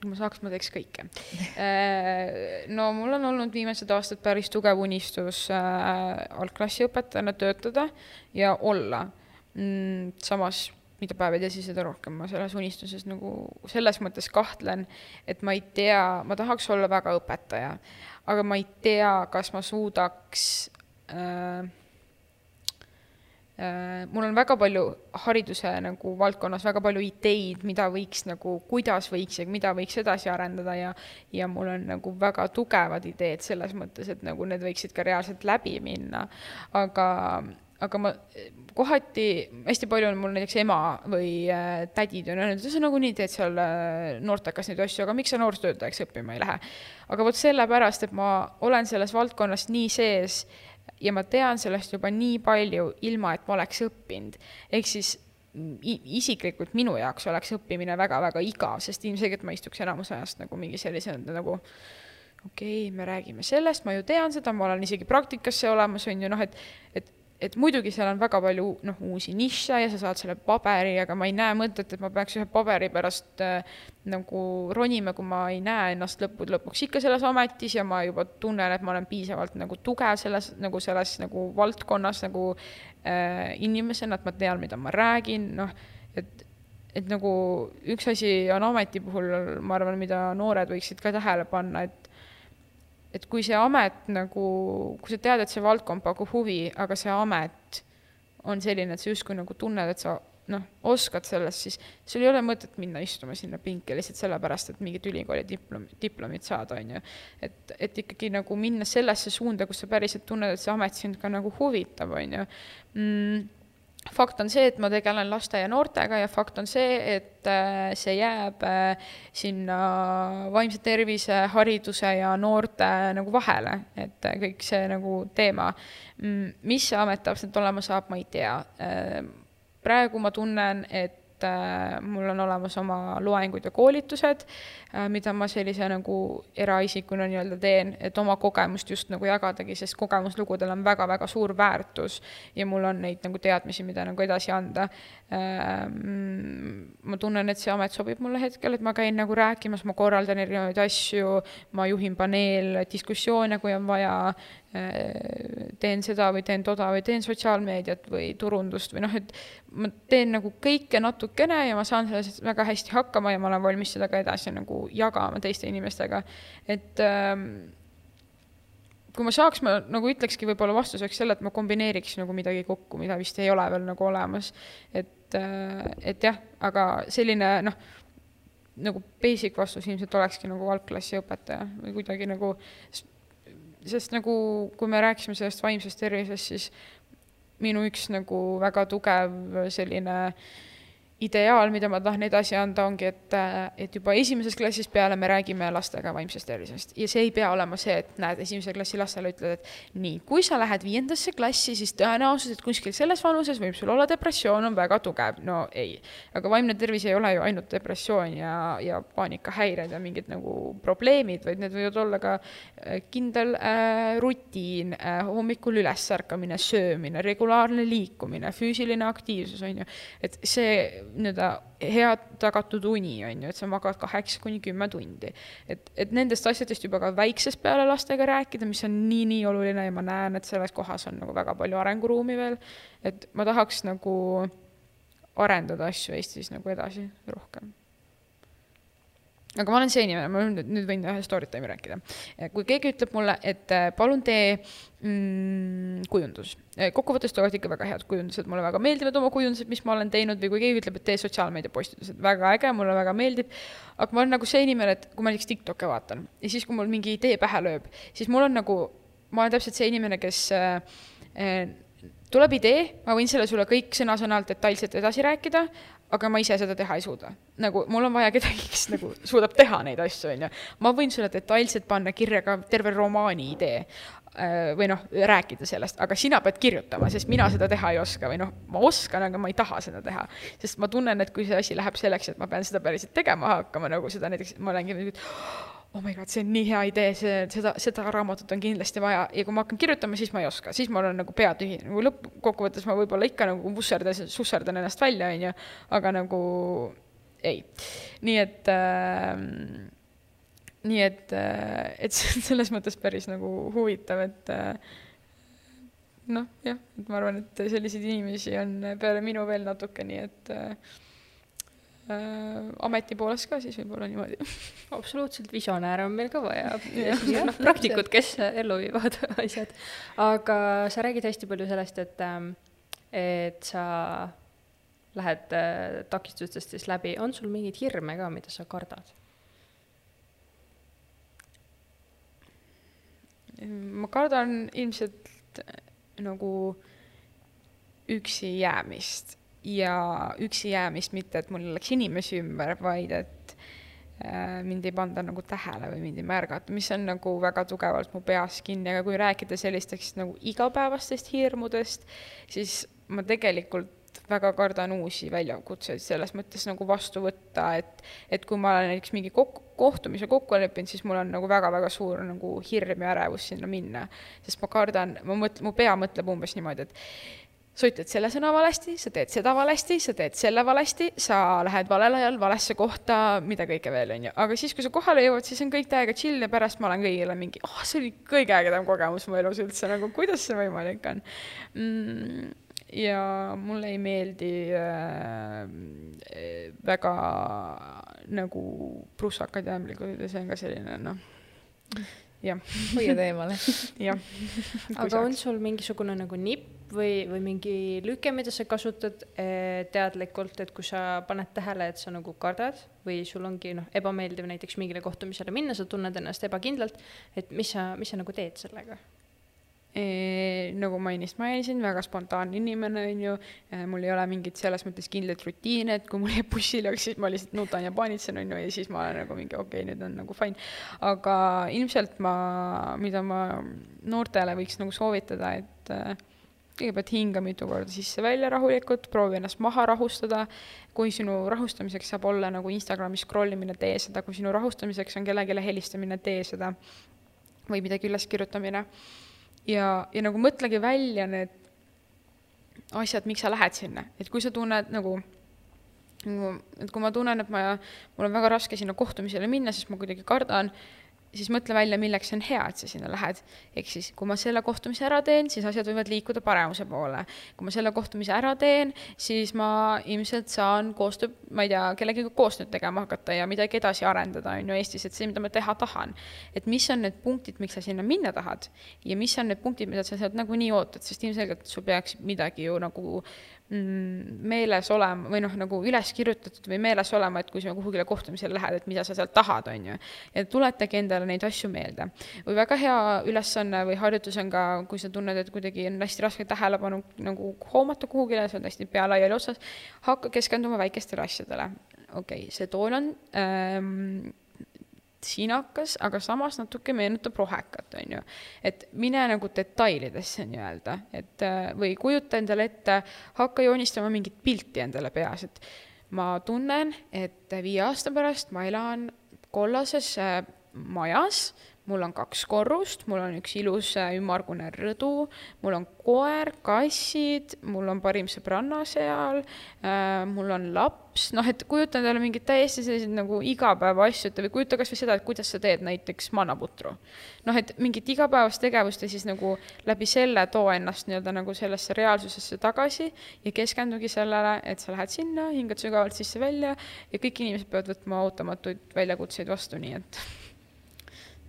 kui ma saaks, ma teeks kõike. Äh, no mul on olnud viimased aastad päris tugev unistus algklassiõpetajana töötada ja olla mm,. samas mida päevad ja siis seda rohkem ma selles unistuses nagu selles mõttes kahtlen, et ma ei tea, ma tahaks olla väga õpetaja, aga ma ei tea, kas ma suudaks äh, äh, mul on väga palju hariduse nagu valdkonnas väga palju ideid, mida võiks nagu, kuidas võiks ja mida võiks edasi arendada ja ja mul on nagu väga tugevad ideed selles mõttes, et nagu need võiksid ka reaalselt läbi minna. aga aga ma kohati, hästi palju on mul näiteks ema või äh, tädid on öelnud, et sa nagunii teed seal äh, noortekas neid asju, aga miks sa noorsootöötajaks õppima ei lähe. aga vot sellepärast, et ma olen selles valdkonnas nii sees ja ma tean sellest juba nii palju, ilma et ma oleks õppinud. ehk siis isiklikult minu jaoks oleks õppimine väga-väga igav, sest ilmselgelt ma istuks enamus ajast nagu mingi sellise nagu okei okay,, me räägime sellest, ma ju tean seda, ma olen isegi praktikasse olemas, on ju, noh, et, et et muidugi seal on väga palju noh, uusi nišše ja sa saad selle paberi, aga ma ei näe mõtet, et ma peaks ühe paberi pärast äh, nagu ronima, kui ma ei näe ennast lõppude lõpuks ikka selles ametis ja ma juba tunnen, et ma olen piisavalt nagu tugev selles, nagu selles nagu valdkonnas nagu äh, inimesena, et ma tean, mida ma räägin, noh, et et nagu üks asi on ameti puhul, ma arvan, mida noored võiksid ka tähele panna, et et kui see amet nagu, kui sa tead, et see valdkond pakub huvi, aga see amet on selline, et sa justkui nagu tunned, et sa noh, oskad sellest, siis sul ei ole mõtet minna istuma sinna pinki lihtsalt sellepärast, et mingit ülikooli diplom, diplomit saada, on ju. et, et ikkagi nagu minna sellesse suunda, kus sa päriselt tunned, et see amet sind ka nagu huvitab, on ju mm fakt on see, et ma tegelen laste ja noortega ja fakt on see, et äh, see jääb äh, sinna vaimse tervise, hariduse ja noorte nagu vahele, et äh, kõik see nagu teema. Mm, mis see amet täpselt olema saab, ma ei tea. praegu ma tunnen, et mul on olemas oma loengud ja koolitused Äh, mida ma sellise nagu eraisikuna nii-öelda teen, et oma kogemust just nagu jagadagi, sest kogemuslugudel on väga-väga suur väärtus ja mul on neid nagu teadmisi, mida nagu edasi anda. Ähm, ma tunnen, et see amet sobib mulle hetkel, et ma käin nagu rääkimas, ma korraldan erinevaid asju, ma juhin paneeldiskussioone, kui on vaja, äh, teen seda või teen toda või teen sotsiaalmeediat või turundust või noh, et ma teen nagu kõike natukene ja ma saan selles väga hästi hakkama ja ma olen valmis seda ka edasi nagu jagama teiste inimestega. et ähm, kui ma saaks, ma nagu ütlekski võib-olla vastuseks selle, et ma kombineeriks nagu midagi kokku, mida vist ei ole veel nagu olemas. et, äh, et jah, aga selline noh, nagu basic vastus ilmselt olekski nagu algklassi õpetaja või kuidagi nagu, sest nagu kui me rääkisime sellest vaimsest tervisest, siis minu üks nagu väga tugev selline äh, ideaal, mida ma tahan edasi anda, ongi, et, et juba esimesest klassist peale me räägime lastega vaimsest tervisest. Ja see ei pea olema see, et näed, esimese klassi lastele ütled, et nii, kui sa lähed viiendasse klassi, siis tõenäosus, et kuskil selles vanuses võib sul olla depressioon, on väga tugev. no ei, aga vaimne tervis ei ole ju ainult depressioon ja, ja paanikahäired ja mingid nagu probleemid, vaid need võivad olla ka äh, kindel äh, rutiin äh,, hommikul ülesärkamine, söömine, regulaarne liikumine, füüsiline aktiivsus, on ju, et see nii-öelda hea tagatud uni, on ju, et sa magad kaheksa kuni kümme tundi. et, et nendest asjadest juba ka väiksest peale lastega rääkida, mis on nii-nii oluline ja ma näen, et selles kohas on nagu väga palju arenguruumi veel, et ma tahaks nagu arendada asju Eestis nagu edasi rohkem aga ma olen see inimene, ma nüüd, nüüd võin ühe story time'i rääkida. kui keegi ütleb mulle, et äh, palun tee mm, kujundus, kokkuvõttes tulevad ikka väga head kujundused, mulle väga meeldivad oma kujundused, mis ma olen teinud või kui keegi ütleb, et tee sotsiaalmeedia postitused, väga äge, mulle väga meeldib. aga ma olen nagu see inimene, et kui ma näiteks TikTok'e vaatan ja siis, kui mul mingi idee pähe lööb, siis mul on nagu, ma olen täpselt see inimene, kes äh, äh tuleb idee, ma võin selle sulle kõik sõna-sõnalt detailselt edasi rääkida, aga ma ise seda teha ei suuda. nagu mul on vaja kedagi, kes nagu suudab teha neid asju, on ju. ma võin sulle detailselt panna kirja ka terve romaani idee äh, või noh, rääkida sellest, aga sina pead kirjutama, sest mina seda teha ei oska või noh, ma oskan, aga ma ei taha seda teha. sest ma tunnen, et kui see asi läheb selleks, et ma pean seda päriselt tegema hakkama, nagu seda näiteks, ma olengi nüüd oh my god, see on nii hea idee, see, seda, seda raamatut on kindlasti vaja. Ja kui ma hakkan kirjutama, siis ma ei oska, siis ma olen nagu pea tühi, nagu lõppkokkuvõttes ma võib-olla ikka nagu vusserdan, susserdan ennast välja, on ju, aga nagu ei. nii et äh, nii et, äh, et (laughs) see on selles mõttes päris nagu huvitav, et äh, noh, jah, et ma arvan, et selliseid inimesi on peale minu veel natuke, nii et äh, ameti poolest ka siis võib-olla niimoodi. (laughs) absoluutselt, visionääre on meil ka vaja (laughs) ja siis noh, praktikud, kes ellu viivad (laughs) asjad. aga sa räägid hästi palju sellest, et, ähm, et sa lähed äh, takistustest siis läbi, on sul mingeid hirme ka, mida sa kardad? ma kardan ilmselt nagu üksi jäämist ja üksi jäämist mitte, et mul oleks inimesi ümber, vaid et äh, mind ei panda nagu tähele või mind ei märgata, mis on nagu väga tugevalt mu peas kinni, aga kui rääkida sellistest nagu igapäevastest hirmudest, siis ma tegelikult väga kardan uusi väljakutseid selles mõttes nagu vastu võtta, et et kui ma olen näiteks mingi kok-, kohtumise kokku leppinud, siis mul on nagu väga-väga suur nagu hirm ja ärevus sinna minna. sest ma kardan, ma mõtlen, mu pea mõtleb umbes niimoodi, et sa ütled selle sõna valesti, sa teed seda valesti, sa teed selle valesti, sa lähed valel ajal valesse kohta, mida kõike veel, on ju. aga siis, kui sa kohale jõuad, siis on kõik täiega chill ja pärast ma olen kõigile mingi, oh, see oli kõige ägedam kogemus mu elus üldse, nagu kuidas see võimalik on mm,. ja mulle ei meeldi äh, väga nagu prussakad ja ämblikud ja see on ka selline, noh jah. hoiad eemale. (laughs) jah. (laughs) aga on sul mingisugune nagu nipp või, või mingi lüke, mida sa kasutad eh, teadlikult, et kui sa paned tähele, et sa nagu kardad või sul ongi noh, ebameeldiv näiteks mingile kohtumisele minna, sa tunned ennast ebakindlalt, et mis sa, mis sa nagu teed sellega? E, nagu ma ennist mainisin, väga spontaanne inimene, on ju, e, mul ei ole mingit selles mõttes kindlat rutiine, et kui mul jääb bussile, siis ma lihtsalt nutan ja paanitsen, on ju, ja siis ma olen nagu mingi okei okay,, nüüd on nagu fine. aga ilmselt ma, mida ma noortele võiks nagu soovitada, et kõigepealt hinga mitu korda sisse-välja rahulikult, proovi ennast maha rahustada. kui sinu rahustamiseks saab olla nagu Instagrami scroll imine, tee seda, kui sinu rahustamiseks on kellelegi helistamine, tee seda. või midagi üles kirjutamine. ja, ja nagu mõtlegi välja need asjad, miks sa lähed sinna, et kui sa tunned nagu nagu, et kui ma tunnen, et ma, mul on väga raske sinna kohtumisele minna, sest ma kuidagi kardan siis mõtle välja, milleks on hea, et sa sinna lähed. ehk siis, kui ma selle kohtumise ära teen, siis asjad võivad liikuda paremuse poole. kui ma selle kohtumise ära teen, siis ma ilmselt saan koostöö, ma ei tea, kellegagi koostööd tegema hakata ja midagi edasi arendada, on ju, Eestis, et see, mida ma teha tahan. et mis on need punktid, miks sa sinna minna tahad ja mis on need punktid, mida sa sealt nagunii ootad, sest ilmselgelt sul peaks midagi ju nagu meeles olema või noh, nagu üles kirjutatud või meeles olema, et kui sa kuhugile kohtumisele lähed, et mida sa sealt tahad, on ju. ja tuletage endale neid asju meelde. või väga hea ülesanne või harjutus on ka, kui sa tunned, et kuidagi on hästi raske tähelepanu nagu hoomata kuhugile, sa oled hästi pea laiali otsas, hakka keskenduma väikestele asjadele. okei okay,, see tool on ähm, sinakas, aga samas natuke meenutab rohekat, on ju. et mine nagu detailidesse nii-öelda, et äh, või kujuta endale ette, hakka joonistama mingit pilti endale peas, et ma tunnen, et viie aasta pärast ma elan kollases äh, majas mul on kaks korrust, mul on üks ilus äh, ümmargune rõdu, mul on koer, kassid, mul on parim sõbranna seal äh,, mul on laps, noh, et kujuta endale mingeid täiesti selliseid nagu igapäevaasju, et või kujuta kas või seda, et kuidas sa teed näiteks mannaputru. noh, et mingit igapäevast tegevust ja siis nagu läbi selle too ennast nii-öelda nagu sellesse reaalsusesse tagasi ja keskendugi sellele, et sa lähed sinna, hingad sügavalt sisse-välja ja kõik inimesed peavad võtma ootamatuid väljakutseid vastu, nii et (laughs)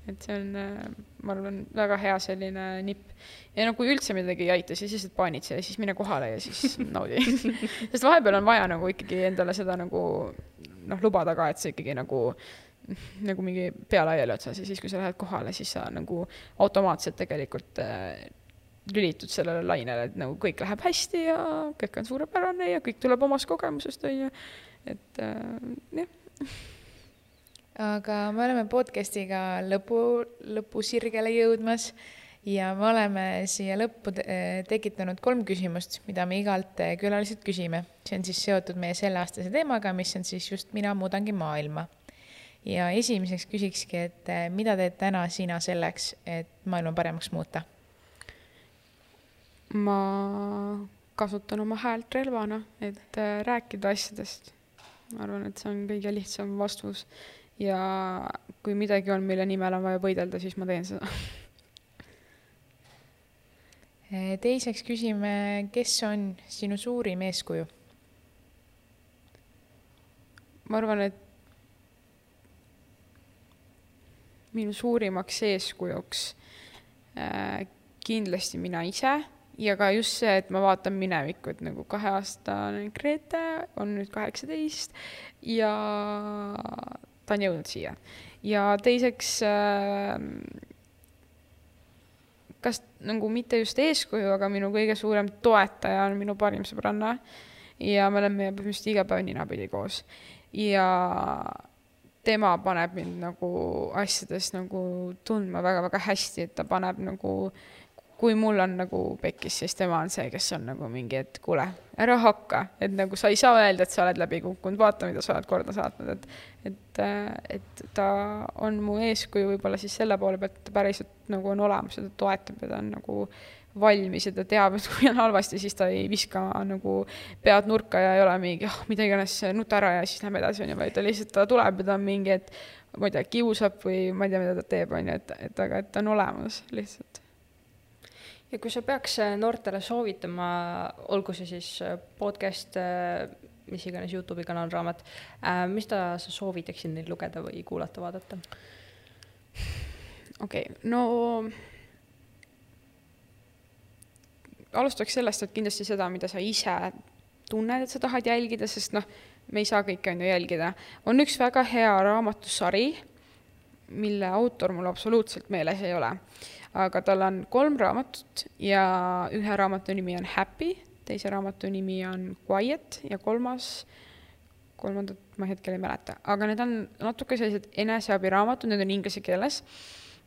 et see on, äh, ma arvan, väga hea selline nipp. ja no kui üldse midagi ei aita, siis lihtsalt paanitse ja siis mine kohale ja siis (laughs) naudi sest vahepeal on vaja nagu ikkagi endale seda nagu noh, lubada ka, et see ikkagi nagu nagu mingi pea laiali otsas ja siis, kui sa lähed kohale, siis sa nagu automaatselt tegelikult äh, lülitud sellele lainele, et nagu kõik läheb hästi ja kõik on suurepärane ja kõik tuleb omast kogemusest, on ju. et äh, jah aga me oleme podcast'iga lõpu, lõpusirgele jõudmas ja me oleme siia lõppu tekitanud kolm küsimust, mida me igalt külaliselt küsime. see on siis seotud meie selleaastase teemaga, mis on siis just Mina muudangi maailma. ja esimeseks küsikski, et eh, mida teed täna sina selleks, et maailma paremaks muuta? ma kasutan oma häält relvana, et eh, rääkida asjadest. ma arvan, et see on kõige lihtsam vastus ja kui midagi on, mille nimel on vaja võidelda, siis ma teen seda. (laughs) teiseks küsime, kes on sinu suurim eeskuju? ma arvan, et minu suurimaks eeskujuks äh, kindlasti mina ise ja ka just see, et ma vaatan minevikku, et nagu kaheaastane Grete on nüüd kaheksateist ja ta on jõudnud siia. ja teiseks äh, kas nagu mitte just eeskuju, aga minu kõige suurem toetaja on minu parim sõbranna ja me oleme põhimõtteliselt iga päev ninapidi koos. ja tema paneb mind nagu asjades nagu tundma väga-väga hästi, et ta paneb nagu kui mul on nagu pekkis, siis tema on see, kes on nagu mingi, et kuule, ära hakka, et nagu sa ei saa öelda, et sa oled läbi kukkunud, vaata, mida sa oled korda saatnud, et et, et ta on mu eeskuju võib-olla siis selle poole pealt, et ta päriselt nagu on olemas ja ta toetab ja ta on nagu valmis ja ta teab, et kui on halvasti, siis ta ei viska nagu pead nurka ja ei ole mingi, ah oh,, mida iganes, nuta ära ja siis lähme edasi, on ju, vaid ta lihtsalt, ta tuleb ja ta on mingi, et ma ei tea, kiusab või ma ei tea, mida ta teeb, on ju, et, et aga et ta on olemas lihtsalt ja kui sa peaks äh, noortele soovitama, olgu see siis äh, podcast, äh, mis iganes Youtube'i kanal, raamat, mis ta, sa soovitaksid neil lugeda või kuulata, vaadata? okei okay,, no alustaks sellest, et kindlasti seda, mida sa ise tunned, et sa tahad jälgida, sest noh, me ei saa kõike on ju jälgida. on üks väga hea raamatusari, mille autor mul absoluutselt meeles ei ole aga tal on kolm raamatut ja ühe raamatu nimi on Happy, teise raamatu nimi on Quiet ja kolmas, kolmandat ma hetkel ei mäleta, aga need on natuke sellised eneseabiraamatud, need on inglise keeles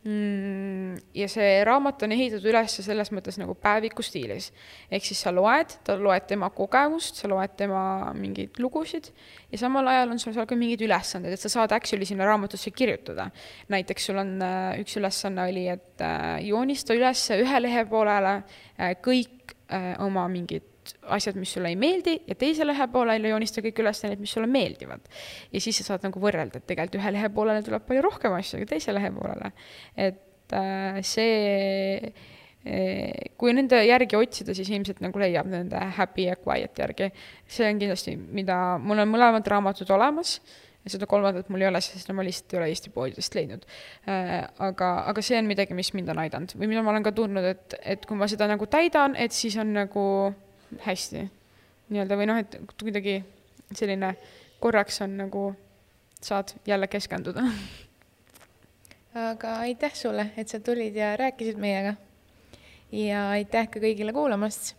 ja see raamat on ehitatud üles selles mõttes nagu päeviku stiilis. ehk siis sa loed, ta loed tema kogemust, sa loed tema mingeid lugusid ja samal ajal on sul seal ka mingid ülesanded, et sa saad actually sinna raamatusse kirjutada. näiteks sul on äh, üks ülesanne oli, et äh, joonista üles ühe lehe poolele äh, kõik oma mingid asjad, mis sulle ei meeldi ja teise lehe poolele joonista kõik üles need, mis sulle meeldivad. ja siis sa saad nagu võrrelda, et tegelikult ühe lehe poolele tuleb palju rohkem asju kui teise lehe poolele. et äh, see äh, kui nende järgi otsida, siis ilmselt nagu leiab nende happy ja quiet järgi. see on kindlasti, mida, mul on mõlemad raamatud olemas ja seda kolmandat mul ei ole, sest ma lihtsalt ei ole Eesti poodidest leidnud äh,. aga, aga see on midagi, mis mind on aidanud või mida ma olen ka tundnud, et, et kui ma seda nagu täidan, et siis on nagu hästi nii-öelda või noh, et kuidagi selline korraks on nagu, saad jälle keskenduda. aga aitäh sulle, et sa tulid ja rääkisid meiega. ja aitäh ka kõigile kuulamast.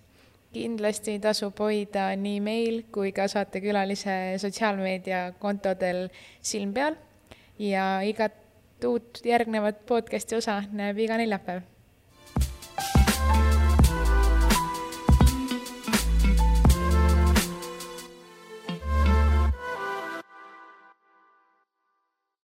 kindlasti tasub hoida nii meil kui ka saatekülalise sotsiaalmeediakontodel silm peal ja igat uut järgnevat podcasti osa näeb iga neljapäev